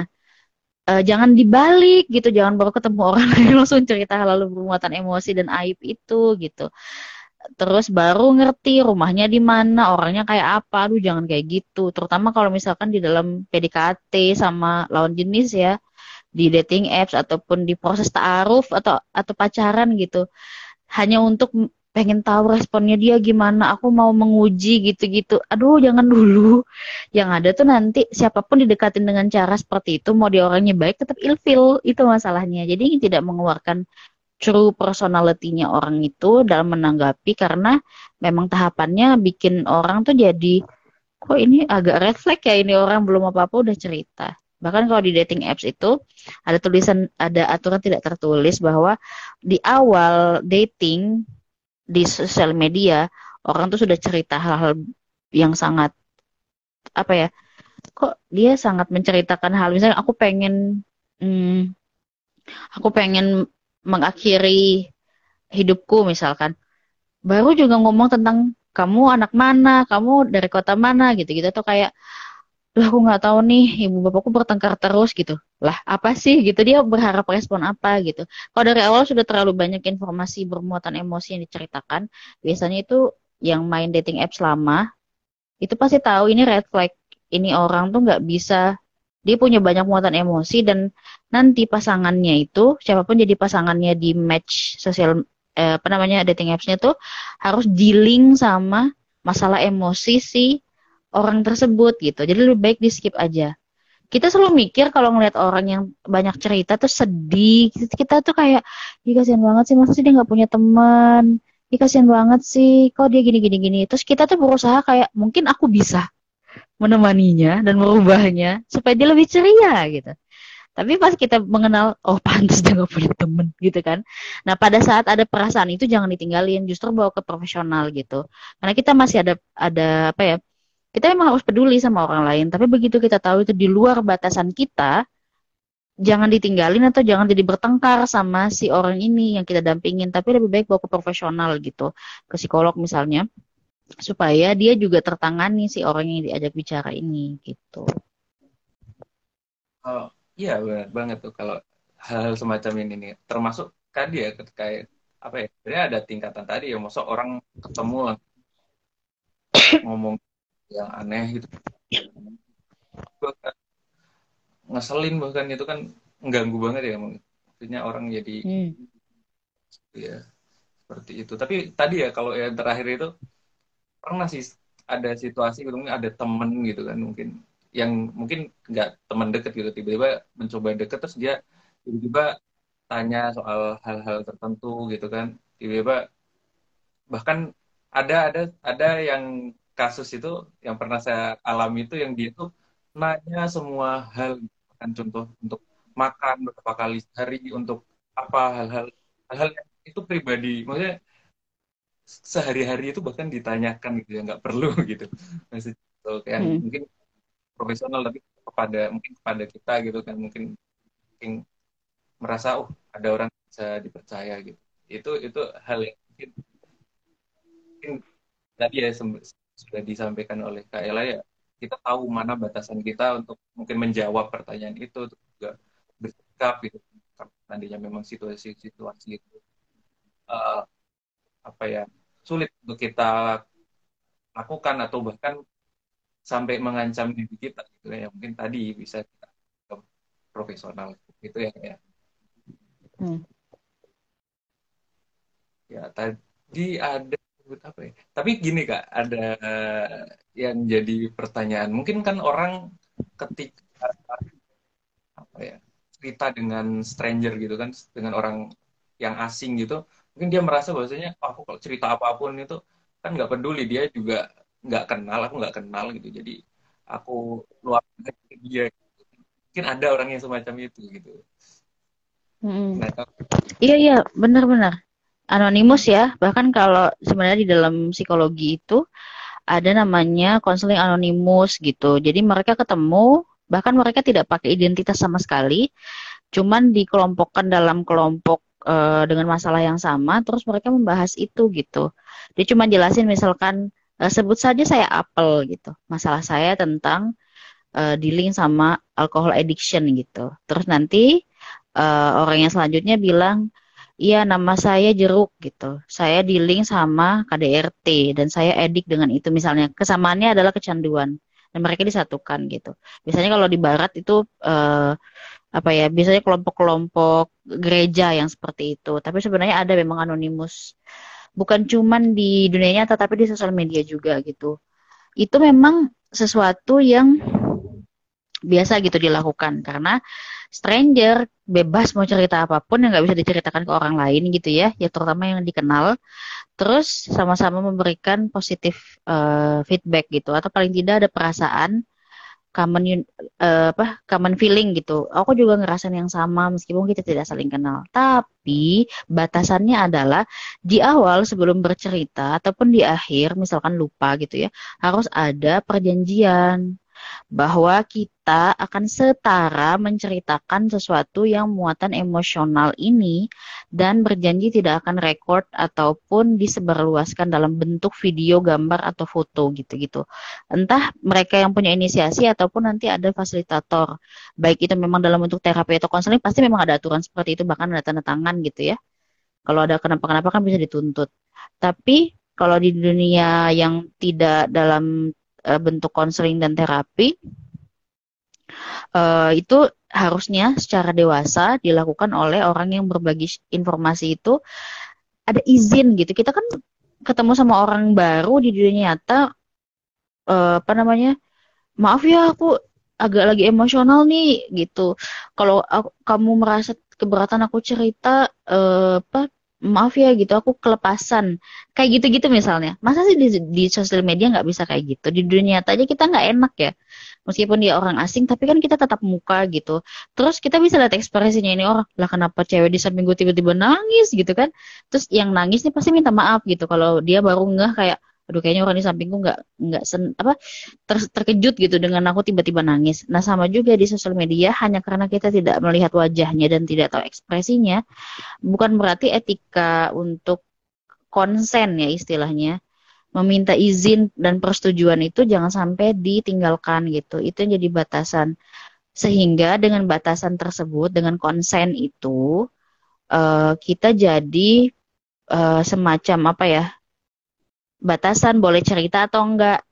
uh, jangan dibalik gitu jangan baru ketemu orang lain langsung cerita lalu bermuatan emosi dan aib itu gitu. Terus baru ngerti rumahnya di mana orangnya kayak apa aduh jangan kayak gitu. Terutama kalau misalkan di dalam PDKT sama lawan jenis ya di dating apps ataupun di proses taaruf atau atau pacaran gitu. Hanya untuk pengen tahu responnya dia gimana aku mau menguji gitu-gitu. Aduh jangan dulu. Yang ada tuh nanti siapa pun didekatin dengan cara seperti itu mau dia orangnya baik tetap ilfil. Itu masalahnya. Jadi tidak mengeluarkan true personality-nya orang itu dalam menanggapi karena memang tahapannya bikin orang tuh jadi kok ini agak flag ya ini orang belum apa-apa udah cerita. Bahkan kalau di dating apps itu ada tulisan ada aturan tidak tertulis bahwa di awal dating di sosial media orang tuh sudah cerita hal-hal yang sangat apa ya kok dia sangat menceritakan hal misalnya aku pengen hmm, aku pengen mengakhiri hidupku misalkan baru juga ngomong tentang kamu anak mana kamu dari kota mana gitu gitu atau kayak lah aku nggak tahu nih ibu bapakku bertengkar terus gitu. Lah apa sih gitu? Dia berharap respon apa gitu? Kalau dari awal sudah terlalu banyak informasi bermuatan emosi yang diceritakan biasanya itu yang main dating apps lama itu pasti tahu ini red flag ini orang tuh nggak bisa. Dia punya banyak muatan emosi dan nanti pasangannya itu siapa pun jadi pasangannya di match sosial eh, apa namanya dating apps-nya tuh harus dealing sama masalah emosi si orang tersebut gitu. Jadi lebih baik di skip aja. Kita selalu mikir kalau ngeliat orang yang banyak cerita tuh sedih. Kita tuh kayak, ih kasihan banget sih, sih dia nggak punya teman. Ih kasihan banget sih, kok dia gini gini gini. Terus kita tuh berusaha kayak, mungkin aku bisa menemaninya dan merubahnya supaya dia lebih ceria gitu. Tapi pas kita mengenal, oh pantas dia gak punya temen gitu kan. Nah pada saat ada perasaan itu jangan ditinggalin, justru bawa ke profesional gitu. Karena kita masih ada ada apa ya? Kita memang harus peduli sama orang lain, tapi begitu kita tahu itu di luar batasan kita, jangan ditinggalin atau jangan jadi bertengkar sama si orang ini yang kita dampingin, tapi lebih baik bawa ke profesional gitu, ke psikolog misalnya supaya dia juga tertangani si orang yang diajak bicara ini gitu. Oh, iya benar banget tuh kalau hal semacam ini nih. Termasuk tadi ya kayak apa ya? Sebenarnya ada tingkatan tadi ya, masuk orang ketemu ngomong yang aneh gitu. Ngeselin bahkan itu kan mengganggu banget ya, maksudnya orang jadi hmm. ya seperti itu. Tapi tadi ya kalau yang terakhir itu pernah sih ada situasi gitu mungkin ada temen gitu kan mungkin yang mungkin nggak teman deket gitu tiba-tiba mencoba deket terus dia tiba-tiba tanya soal hal-hal tertentu gitu kan tiba-tiba bahkan ada ada ada yang kasus itu yang pernah saya alami itu yang dia tuh nanya semua hal kan contoh untuk makan berapa kali sehari untuk apa hal-hal hal-hal itu pribadi. Maksudnya sehari-hari itu bahkan ditanyakan gitu ya nggak perlu gitu. Maksudnya so, kayak hmm. mungkin profesional tapi kepada mungkin kepada kita gitu kan mungkin, mungkin merasa oh ada orang bisa dipercaya gitu. Itu itu hal yang mungkin, mungkin tadi ya sudah disampaikan oleh Kak Ella ya kita tahu mana batasan kita untuk mungkin menjawab pertanyaan itu untuk juga bersikap gitu. Nantinya memang situasi-situasi itu uh, apa ya sulit untuk kita lakukan atau bahkan sampai mengancam diri kita gitu ya. Mungkin tadi bisa kita profesional gitu ya kayak hmm. ya tadi ada apa ya? Tapi gini kak ada yang jadi pertanyaan. Mungkin kan orang ketika apa ya cerita dengan stranger gitu kan dengan orang yang asing gitu mungkin dia merasa bahwasanya oh, aku kalau cerita apa pun itu kan nggak peduli dia juga nggak kenal aku nggak kenal gitu. Jadi aku luar dia. Mungkin ada orang yang semacam itu gitu. Hmm. nah, iya iya. Benar-benar anonimus ya bahkan kalau sebenarnya di dalam psikologi itu ada namanya konseling anonimus gitu jadi mereka ketemu bahkan mereka tidak pakai identitas sama sekali cuman dikelompokkan dalam kelompok uh, dengan masalah yang sama, terus mereka membahas itu gitu. Dia cuma jelasin misalkan uh, sebut saja saya apel gitu, masalah saya tentang uh, dealing sama alcohol addiction gitu. Terus nanti uh, orang yang selanjutnya bilang, iya nama saya jeruk gitu, saya dealing sama KDRT dan saya edik dengan itu. Misalnya. Kesamaannya adalah kecanduan dan mereka disatukan gitu. Biasanya kalau di barat itu uh, apa ya biasanya kelompok-kelompok gereja yang seperti itu. Tapi sebenarnya ada memang anonimus. Bukan cuman di dunia nyata tapi di sosial media juga gitu. Itu memang sesuatu yang biasa gitu dilakukan. Karena stranger bebas mau cerita apa pun yang nggak bisa diceritakan ke orang lain gitu ya ya terutama yang dikenal terus sama-sama memberikan positif uh, feedback gitu atau paling tidak ada perasaan common uh, apa common feeling gitu. Aku juga ngerasain yang sama meskipun kita tidak saling kenal. Tapi batasannya adalah di awal sebelum bercerita ataupun di akhir misalkan lupa gitu ya, harus ada perjanjian bahwa kita akan setara menceritakan sesuatu yang muatan emosional ini dan berjanji tidak akan record ataupun disebarluaskan dalam bentuk video, gambar atau foto gitu-gitu. Entah mereka yang punya inisiasi ataupun nanti ada fasilitator. Baik itu memang dalam bentuk terapi atau konseling pasti memang ada aturan seperti itu bahkan ada tanda tangan gitu ya. Kalau ada kenapa-kenapa kan bisa dituntut. Tapi kalau di dunia yang tidak dalam uh, bentuk konseling dan terapi uh, itu harusnya secara dewasa dilakukan oleh orang yang berbagi informasi itu ada izin gitu. Kita kan ketemu sama orang baru di dunia nyata uh, apa namanya? Maaf ya aku agak lagi emosional nih gitu. Kalau kamu merasa keberatan aku cerita uh, apa maaf ya gitu aku kelepasan. Kayak gitu-gitu misalnya. Masa sih di, di sosial media nggak bisa kayak gitu? Di dunia nyata aja kita nggak enak ya. Meskipun dia orang asing tapi kan kita tetap muka gitu. Terus kita bisa lihat ekspresinya ini orang lah kenapa cewek di samping gue tiba-tiba nangis gitu kan. Terus yang nangis nih pasti minta maaf gitu kalau dia baru ngeh kayak aduh kayaknya orang di sampingku nggak nggak sen apa ter, terkejut gitu dengan aku tiba-tiba nangis. Nah sama juga di sosial media hanya karena kita tidak melihat wajahnya dan tidak tahu ekspresinya, bukan berarti etika untuk konsen ya istilahnya meminta izin dan persetujuan itu jangan sampai ditinggalkan gitu. Itu yang jadi batasan. Sehingga dengan batasan tersebut, dengan konsen itu, uh, kita jadi uh, semacam apa ya, batasan boleh cerita atau enggak.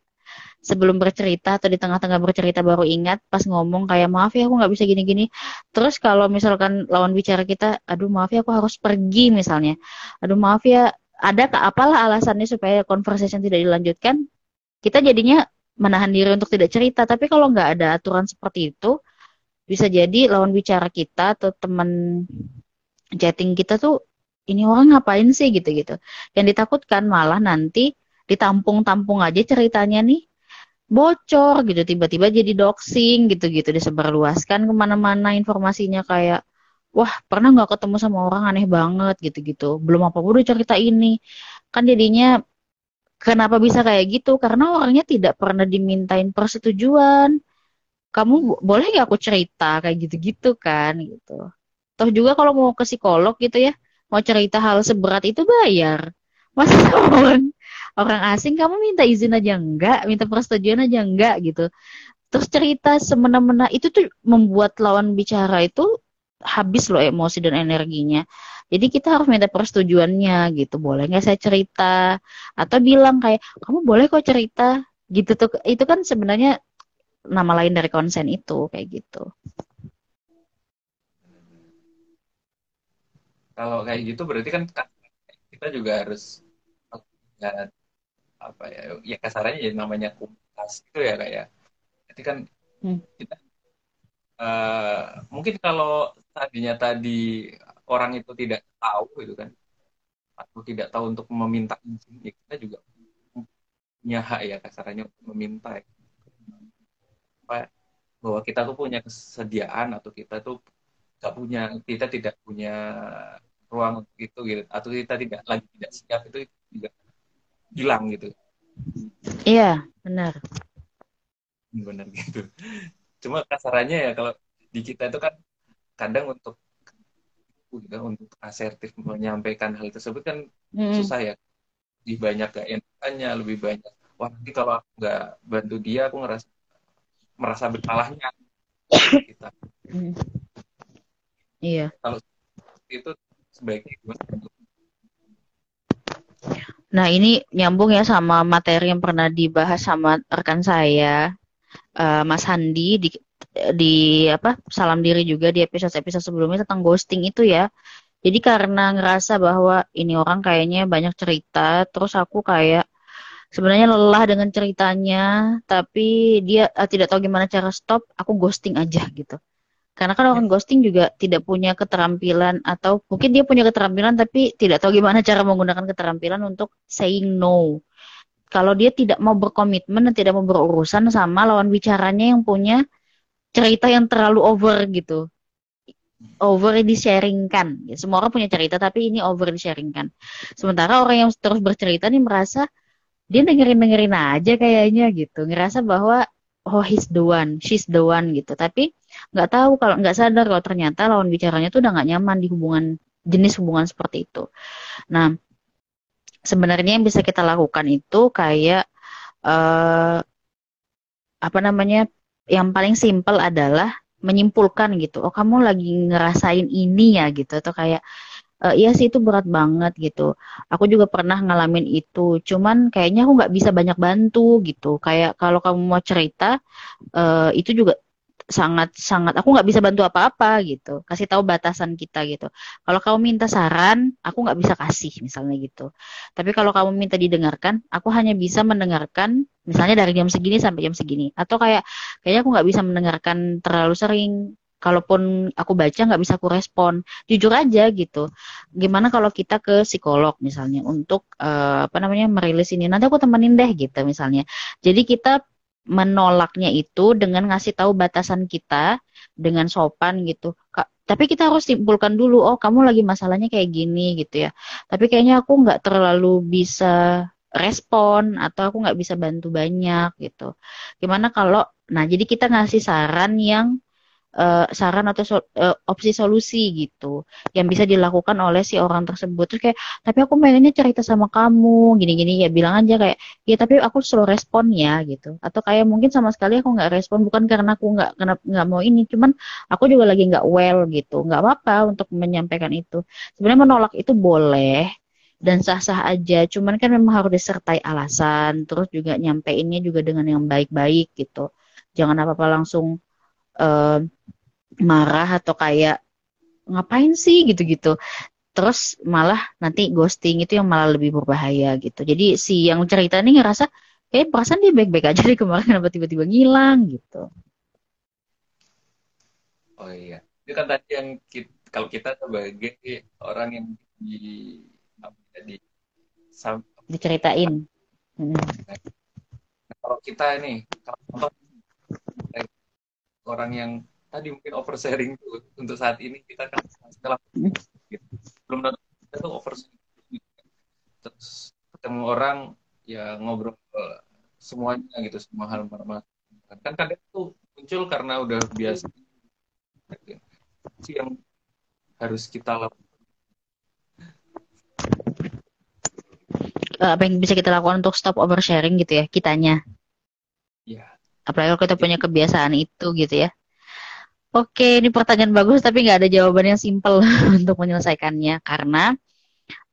Sebelum bercerita atau di tengah-tengah bercerita baru ingat pas ngomong kayak maaf ya aku nggak bisa gini-gini. Terus kalau misalkan lawan bicara kita, aduh maaf ya aku harus pergi misalnya. Aduh maaf ya ada apalah alasannya supaya conversation tidak dilanjutkan kita jadinya menahan diri untuk tidak cerita tapi kalau nggak ada aturan seperti itu bisa jadi lawan bicara kita atau teman chatting kita tuh ini orang ngapain sih gitu-gitu. Yang ditakutkan malah nanti ditampung-tampung aja ceritanya nih. Bocor gitu. Tiba-tiba jadi doxing gitu-gitu. Disebarluaskan ke mana-mana informasinya kayak wah pernah nggak ketemu sama orang aneh banget gitu-gitu. Belum apa udah cerita ini. Kan jadinya kenapa bisa kayak gitu? Karena orangnya tidak pernah dimintain persetujuan. Kamu boleh nggak aku cerita? Kayak gitu-gitu kan gitu. Toh juga kalau mau ke psikolog gitu ya mau cerita hal seberat itu bayar masa orang orang asing kamu minta izin aja enggak minta persetujuan aja enggak gitu terus cerita semena-mena itu tuh membuat lawan bicara itu habis loh emosi dan energinya. Jadi kita harus minta persetujuannya gitu. Boleh nggak saya cerita? Atau bilang kayak kamu boleh kok cerita gitu tuh. Itu kan sebenarnya nama lain dari konsen itu kayak gitu. Kalau kayak gitu berarti kan kita juga harus ya, apa ya ya kasarnya ya namanya komunitas itu ya kayak Jadi kan hmm. kita uh, mungkin kalau tadinya tadi orang itu tidak tahu gitu kan atau tidak tahu untuk meminta izin ya kita juga punya hak ya kasarannya meminta ya. bahwa kita tuh punya kesediaan atau kita tuh nggak punya kita tidak punya ruang untuk itu gitu. Atau kita tidak lagi tidak siap itu juga hilang gitu. Iya benar. Benar gitu. Cuma kasarannya ya kalau di kita itu kan kadang untuk gitu, untuk asertif menyampaikan hal tersebut kan hmm. susah ya. Lebih banyak gak enakannya lebih banyak. Wah nanti kalau aku nggak bantu dia aku ngerasa merasa bersalahnya. Kita hmm. iya. Kalau itu sebaiknya gimana Nah ini nyambung ya sama materi yang pernah dibahas sama rekan saya uh, Mas Handi di di apa salam diri juga di episode-episode sebelumnya tentang ghosting itu ya. Jadi karena ngerasa bahwa ini orang kayaknya banyak cerita, terus aku kayak sebenarnya lelah dengan ceritanya, tapi dia uh, tidak tahu gimana cara stop, aku ghosting aja gitu. Karena kan orang ghosting juga tidak punya keterampilan atau mungkin dia punya keterampilan tapi tidak tahu gimana cara menggunakan keterampilan untuk saying no. Kalau dia tidak mau berkomitmen dan tidak mau berurusan sama lawan bicaranya yang punya cerita yang terlalu over gitu over di-sharingkan. Ya, semua orang punya cerita, tapi ini over di-sharingkan. Sementara orang yang terus bercerita nih merasa dia dengerin-dengerin aja kayaknya gitu. Ngerasa bahwa oh he's the one, she's the one gitu. Tapi nggak tahu kalau nggak sadar kalau ternyata lawan bicaranya tuh udah nggak nyaman di hubungan jenis hubungan seperti itu. Nah, sebenarnya yang bisa kita lakukan itu kayak uh, apa namanya yang paling simpel adalah menyimpulkan gitu. Oh kamu lagi ngerasain ini ya gitu. Atau kayak e, iya sih itu berat banget gitu. Aku juga pernah ngalamin itu. Cuman kayaknya aku nggak bisa banyak bantu gitu. Kayak kalau kamu mau cerita uh, itu juga sangat sangat aku nggak bisa bantu apa-apa gitu. Kasih tahu batasan kita gitu. Kalau kamu minta saran aku nggak bisa kasih misalnya gitu. Tapi kalau kamu minta didengarkan aku hanya bisa mendengarkan misalnya dari jam segini sampai jam segini. Atau kayak kayaknya aku nggak bisa mendengarkan terlalu sering. Kalaupun aku baca nggak bisa aku respon. Jujur aja gitu. Gimana kalau kita ke psikolog misalnya untuk uh, apa namanya merilis ini. Nanti aku temenin deh gitu misalnya. Jadi kita menolaknya itu dengan ngasih tahu batasan kita dengan sopan gitu. Tapi kita harus simpulkan dulu, oh kamu lagi masalahnya kayak gini gitu ya. Tapi kayaknya aku nggak terlalu bisa respon atau aku nggak bisa bantu banyak gitu. Gimana kalau, nah jadi kita ngasih saran yang uh, saran atau so, uh, opsi solusi gitu yang bisa dilakukan oleh si orang tersebut. Terus kayak tapi aku pengennya cerita sama kamu gini-gini ya bilang aja kayak ya tapi aku slow respon ya gitu. Atau kayak mungkin sama sekali aku nggak respon bukan karena aku nggak nggak mau ini cuman aku juga lagi nggak well gitu. Nggak apa-apa untuk menyampaikan itu. Sebenarnya menolak itu boleh dan sah-sah aja cuman kan memang harus disertai alasan terus juga nyampeinnya juga dengan yang baik-baik gitu. Jangan apa-apa langsung uh, marah atau kayak ngapain sih? gitu-gitu. Terus malah nanti ghosting itu yang malah lebih berbahaya gitu. Jadi si yang cerita ini ngerasa kayak perasaan dia baik-baik aja deh kemarin kenapa tiba-tiba ngilang? gitu. Oh iya. Itu kan tadi yang kita, kalau kita sebagai orang yang di apa ya, di diceritain. Hmm. nah, kalau kita ini orang yang tadi mungkin oversharing tuh untuk saat ini kita kan setelah gitu. belum tentu kita tuh oversharing. Terus ketemu orang ya ngobrol semuanya gitu semua hal normal. Kan kadang tuh muncul karena udah biasa. Yang harus kita lakukan. Apa yang bisa kita lakukan untuk stop oversharing gitu ya kitanya? ya apalagi kalau kita punya kebiasaan itu gitu ya Oke, ini pertanyaan bagus tapi nggak ada jawaban yang simpel untuk menyelesaikannya karena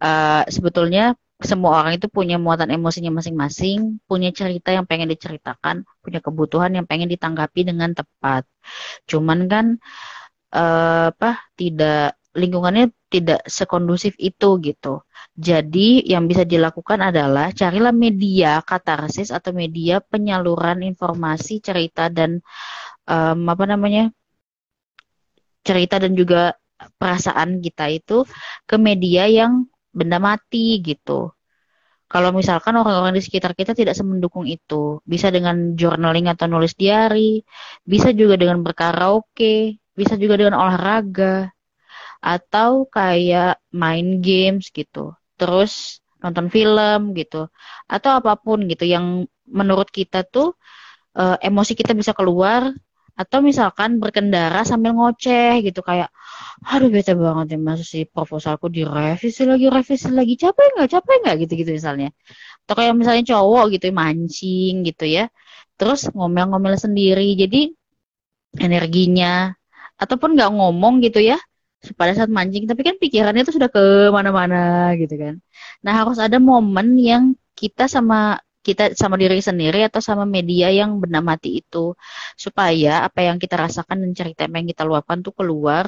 uh, sebetulnya semua orang itu punya muatan emosinya masing-masing, punya cerita yang pengen diceritakan, punya kebutuhan yang pengen ditanggapi dengan tepat. Cuman kan uh, apa tidak lingkungannya tidak sekondusif itu gitu. Jadi yang bisa dilakukan adalah carilah media katarsis atau media penyaluran informasi, cerita dan um, apa namanya cerita dan juga perasaan kita itu ke media yang benda mati gitu. Kalau misalkan orang-orang di sekitar kita tidak semendukung itu, bisa dengan journaling atau nulis diary, bisa juga dengan berkaraoke, bisa juga dengan olahraga, atau kayak main games gitu. Terus nonton film gitu, atau apa pun gitu yang menurut kita tuh uh, emosi kita bisa keluar. Atau misalkan berkendara sambil ngoceh gitu. Kayak aduh bete banget ya mas si proposalku direvisi lagi revisi lagi. Capek nggak? Capek nggak? Gitu gitu misalnya. Atau kayak misalnya cowok gitu mancing gitu ya. Terus ngomel-ngomel sendiri. Jadi energinya. Ataupun nggak ngomong gitu ya pada saat mancing tapi kan pikirannya itu sudah ke mana-mana gitu kan. Nah harus ada momen yang kita sama kita sama diri sendiri atau sama media yang benda mati itu. Supaya apa yang kita rasakan dan cerita yang kita luapkan tuh keluar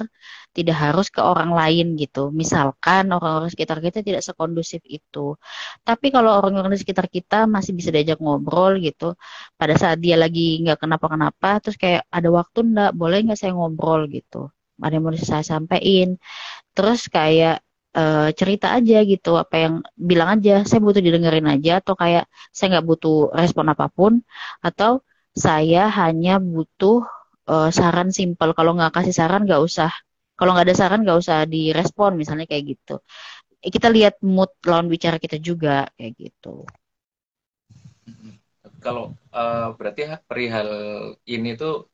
tidak harus ke orang lain gitu. Misalkan orang-orang sekitar kita tidak sekondusif itu. Tapi kalau orang-orang di sekitar kita masih bisa diajak ngobrol gitu pada saat dia lagi nggak kenapa-kenapa terus kayak ada waktu ndak boleh nggak saya ngobrol? gitu ada yang mau saya sampaikan terus kayak uh, cerita aja gitu apa yang bilang aja saya butuh didengerin aja atau kayak saya nggak butuh respon apa pun atau saya hanya butuh uh, saran simpel kalau nggak kasih saran nggak usah. Kalau nggak ada saran nggak usah direspon misalnya kayak gitu. Kita lihat mood lawan bicara kita juga kayak gitu. Kalau uh, berarti perihal ini tuh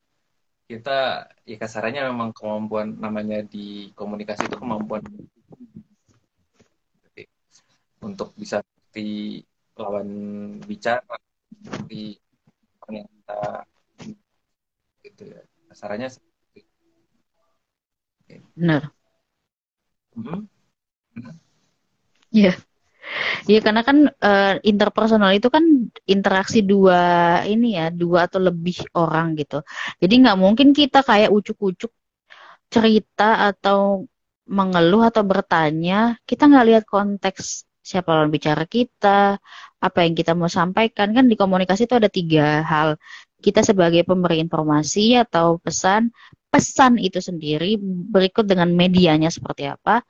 kita ya kasarannya memang kemampuan namanya di komunikasi itu kemampuan untuk bisa di lawan bicara di yang kita gitu ya. Kasarannya seperti benar. Hmm? iya Iya karena kan uh, interpersonal itu kan interaksi dua ini ya dua atau lebih orang gitu. Jadi nggak mungkin kita kayak ucuk-ucuk cerita atau mengeluh atau bertanya, kita nggak lihat konteks siapa lawan bicara kita, apa yang kita mau sampaikan kan di komunikasi itu ada tiga hal. Kita sebagai pemberi informasi atau pesan, pesan itu sendiri berikut dengan medianya seperti apa,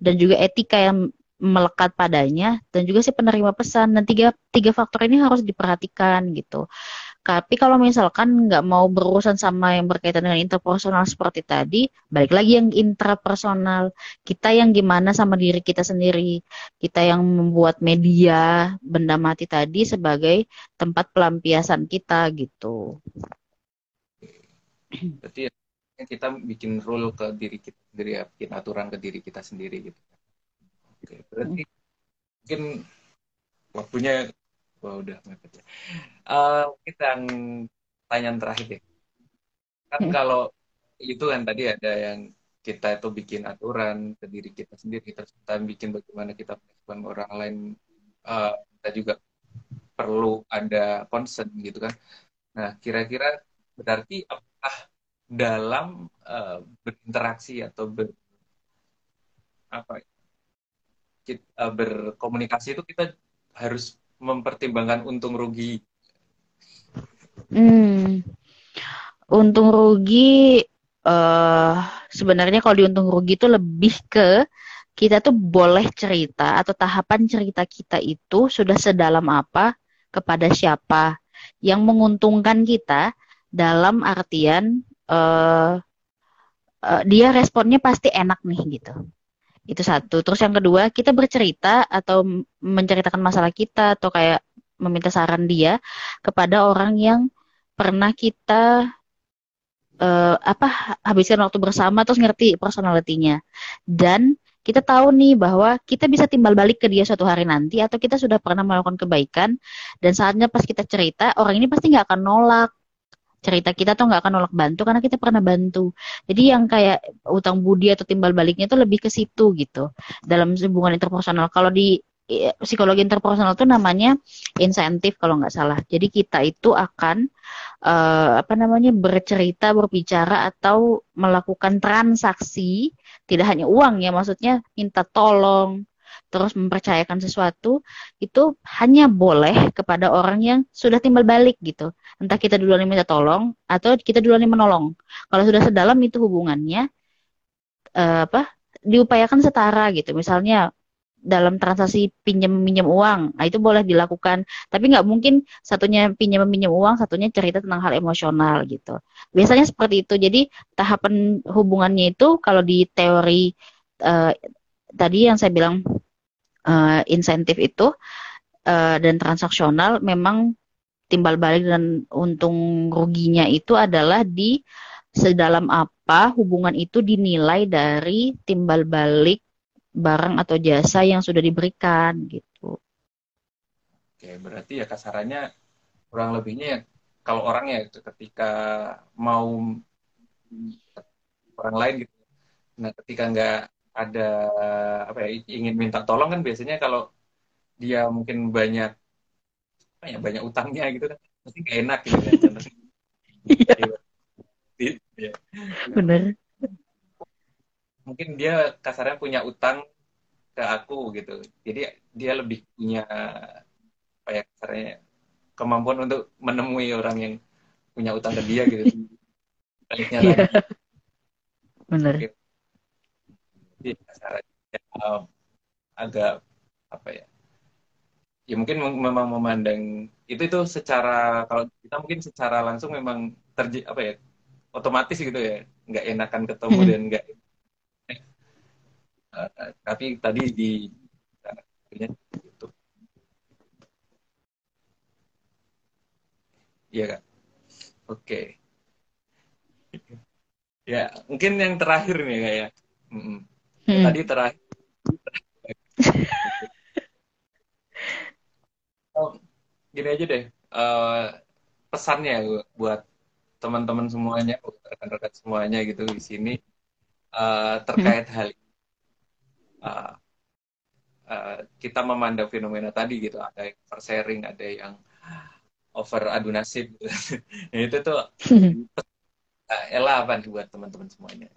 dan juga etika yang melekat padanya dan juga si penerima pesan dan tiga tiga faktor ini harus diperhatikan gitu. Tapi kalau misalkan nggak mau berurusan sama yang berkaitan dengan interpersonal seperti tadi, balik lagi yang intrapersonal. Kita yang gimana sama diri kita sendiri. Kita yang membuat media benda mati tadi sebagai tempat pelampiasan kita gitu. Berarti kita bikin rule ke diri kita sendiri ya, bikin aturan ke diri kita sendiri gitu. Oke, berarti hmm. mungkin waktunya wah udah mepet ya. Uh, kita yang pertanyaan terakhir ya. Kan hmm. kalau itu kan tadi ada yang kita itu bikin aturan ke diri kita sendiri, terus kita bikin bagaimana kita merespon orang lain. Uh, kita juga perlu ada concern gitu kan. Nah, kira-kira berarti apakah dalam uh, berinteraksi atau ber apa kita, uh, berkomunikasi itu kita harus mempertimbangkan untung rugi. Hmm. Untung rugi uh, sebenarnya kalau diuntung rugi itu lebih ke kita tuh boleh cerita atau tahapan cerita kita itu sudah sedalam apa kepada siapa yang menguntungkan kita dalam artian uh, uh, dia responnya pasti enak nih gitu itu satu. Terus yang kedua, kita bercerita atau menceritakan masalah kita atau kayak meminta saran dia kepada orang yang pernah kita uh, apa habiskan waktu bersama terus ngerti personalitinya. Dan kita tahu nih bahwa kita bisa timbal balik ke dia suatu hari nanti atau kita sudah pernah melakukan kebaikan dan saatnya pas kita cerita orang ini pasti nggak akan nolak cerita kita tuh nggak akan nolak bantu karena kita pernah bantu. Jadi yang kayak utang budi atau timbal baliknya itu lebih ke situ gitu dalam hubungan interpersonal. Kalau di psikologi interpersonal itu namanya insentif kalau nggak salah. Jadi kita itu akan uh, apa namanya bercerita, berbicara atau melakukan transaksi tidak hanya uang ya, maksudnya minta tolong, terus mempercayakan sesuatu itu hanya boleh kepada orang yang sudah timbal balik gitu. Entah kita duluan yang minta tolong atau kita duluan yang menolong. Kalau sudah sedalam itu hubungannya uh, apa? diupayakan setara gitu. Misalnya dalam transaksi pinjam minjam uang, nah itu boleh dilakukan. Tapi nggak mungkin satunya pinjam minjam uang, satunya cerita tentang hal emosional gitu. Biasanya seperti itu. Jadi tahapan hubungannya itu kalau di teori uh, tadi yang saya bilang uh, insentif itu dan transaksional memang timbal balik dan untung ruginya itu adalah di sedalam apa hubungan itu dinilai dari timbal balik barang atau jasa yang sudah diberikan gitu. Oke, berarti ya kasarannya kurang lebihnya ya kalau orang ya ketika mau orang lain gitu. Nah, ketika nggak ada apa ya ingin minta tolong kan biasanya kalau dia mungkin banyak ya banyak utangnya gitu kan. Pasti gak enak gitu kan. Iya. iya. Bener. Mungkin dia kasarnya punya utang ke aku gitu. Jadi dia lebih punya apa ya kasarnya kemampuan untuk menemui orang yang punya utang ke dia gitu. Iya. bener. Gitu ya, agak apa ya ya mungkin memang memandang itu itu secara kalau kita mungkin secara langsung memang terji apa ya otomatis gitu ya nggak enakan ketemu hmm. dan nggak uh, tapi tadi di itu iya kak oke okay. ya mungkin yang terakhir nih kayak mm -mm. Hmm. Tadi terakhir. Gini aja deh. Uh, pesannya buat teman-teman semuanya, rekan-rekan semuanya gitu di sini uh, terkait hmm. hal uh, uh, kita memandang fenomena tadi gitu ada yang over sharing ada yang over adu nasib gitu. nah, itu tuh uh, Ella apa nih buat teman-teman semuanya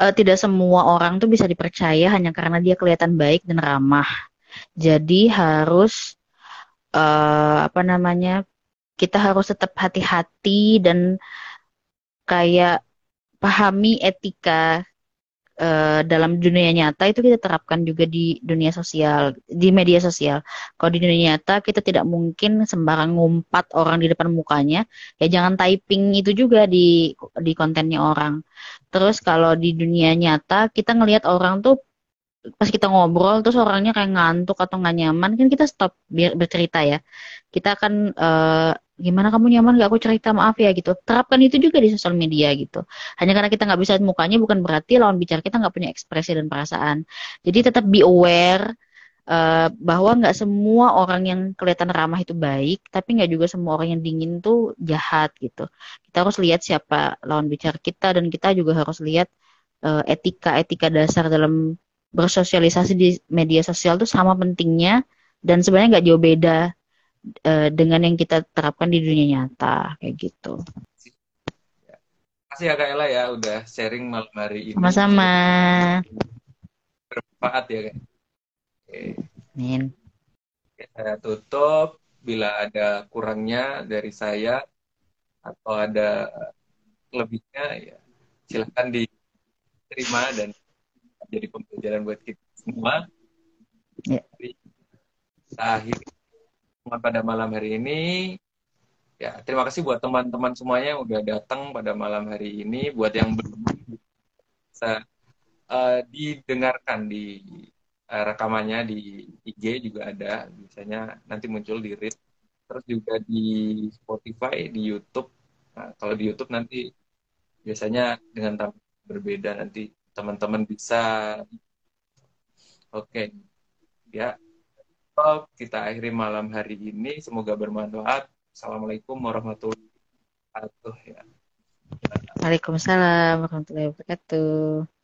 uh, tidak semua orang tuh bisa dipercaya hanya karena dia kelihatan baik dan ramah jadi harus uh, apa namanya kita harus tetap hati-hati dan kayak pahami etika uh, dalam dunia nyata itu kita terapkan juga di dunia sosial, di media sosial. Kalau di dunia nyata kita tidak mungkin sembarang ngumpat orang di depan mukanya, ya jangan typing itu juga di di kontennya orang. Terus kalau di dunia nyata kita ngelihat orang tuh pas kita ngobrol terus orangnya kayak ngantuk atau nggak nyaman kan kita stop biar bercerita ya. Kita akan uh, gimana kamu nyaman gak aku cerita maaf ya gitu. Terapkan itu juga di sosial media gitu. Hanya karena kita nggak bisa mukanya bukan berarti lawan bicara kita nggak punya ekspresi dan perasaan. Jadi tetap be aware uh, bahwa nggak semua orang yang kelihatan ramah itu baik tapi nggak juga semua orang yang dingin tuh jahat gitu. Kita harus lihat siapa lawan bicara kita dan kita juga harus lihat uh, etika etika dasar dalam bersosialisasi di media sosial tuh sama pentingnya dan sebenarnya nggak jauh beda uh, dengan yang kita terapkan di dunia nyata kayak gitu. Terima kasih ya Kak Ella ya udah sharing malam hari ini. Sama-sama. Bermanfaat ya Kak. Oke. Amin. saya tutup bila ada kurangnya dari saya atau ada lebihnya ya silahkan diterima dan jadi pembelajaran buat kita semua. Ya. Akhir pada malam hari ini. Ya, terima kasih buat teman-teman semuanya yang udah datang pada malam hari ini. Buat yang belum bisa uh, didengarkan di uh, rekamannya di IG juga ada, biasanya nanti muncul di read. Terus juga di Spotify, di YouTube. Nah, kalau di YouTube nanti biasanya dengan tampil berbeda nanti teman-teman bisa. Oke, okay. ya kita akhiri malam hari ini. Semoga bermanfaat. Assalamualaikum warahmatullahi wabarakatuh. Ya. Waalaikumsalam warahmatullahi wabarakatuh.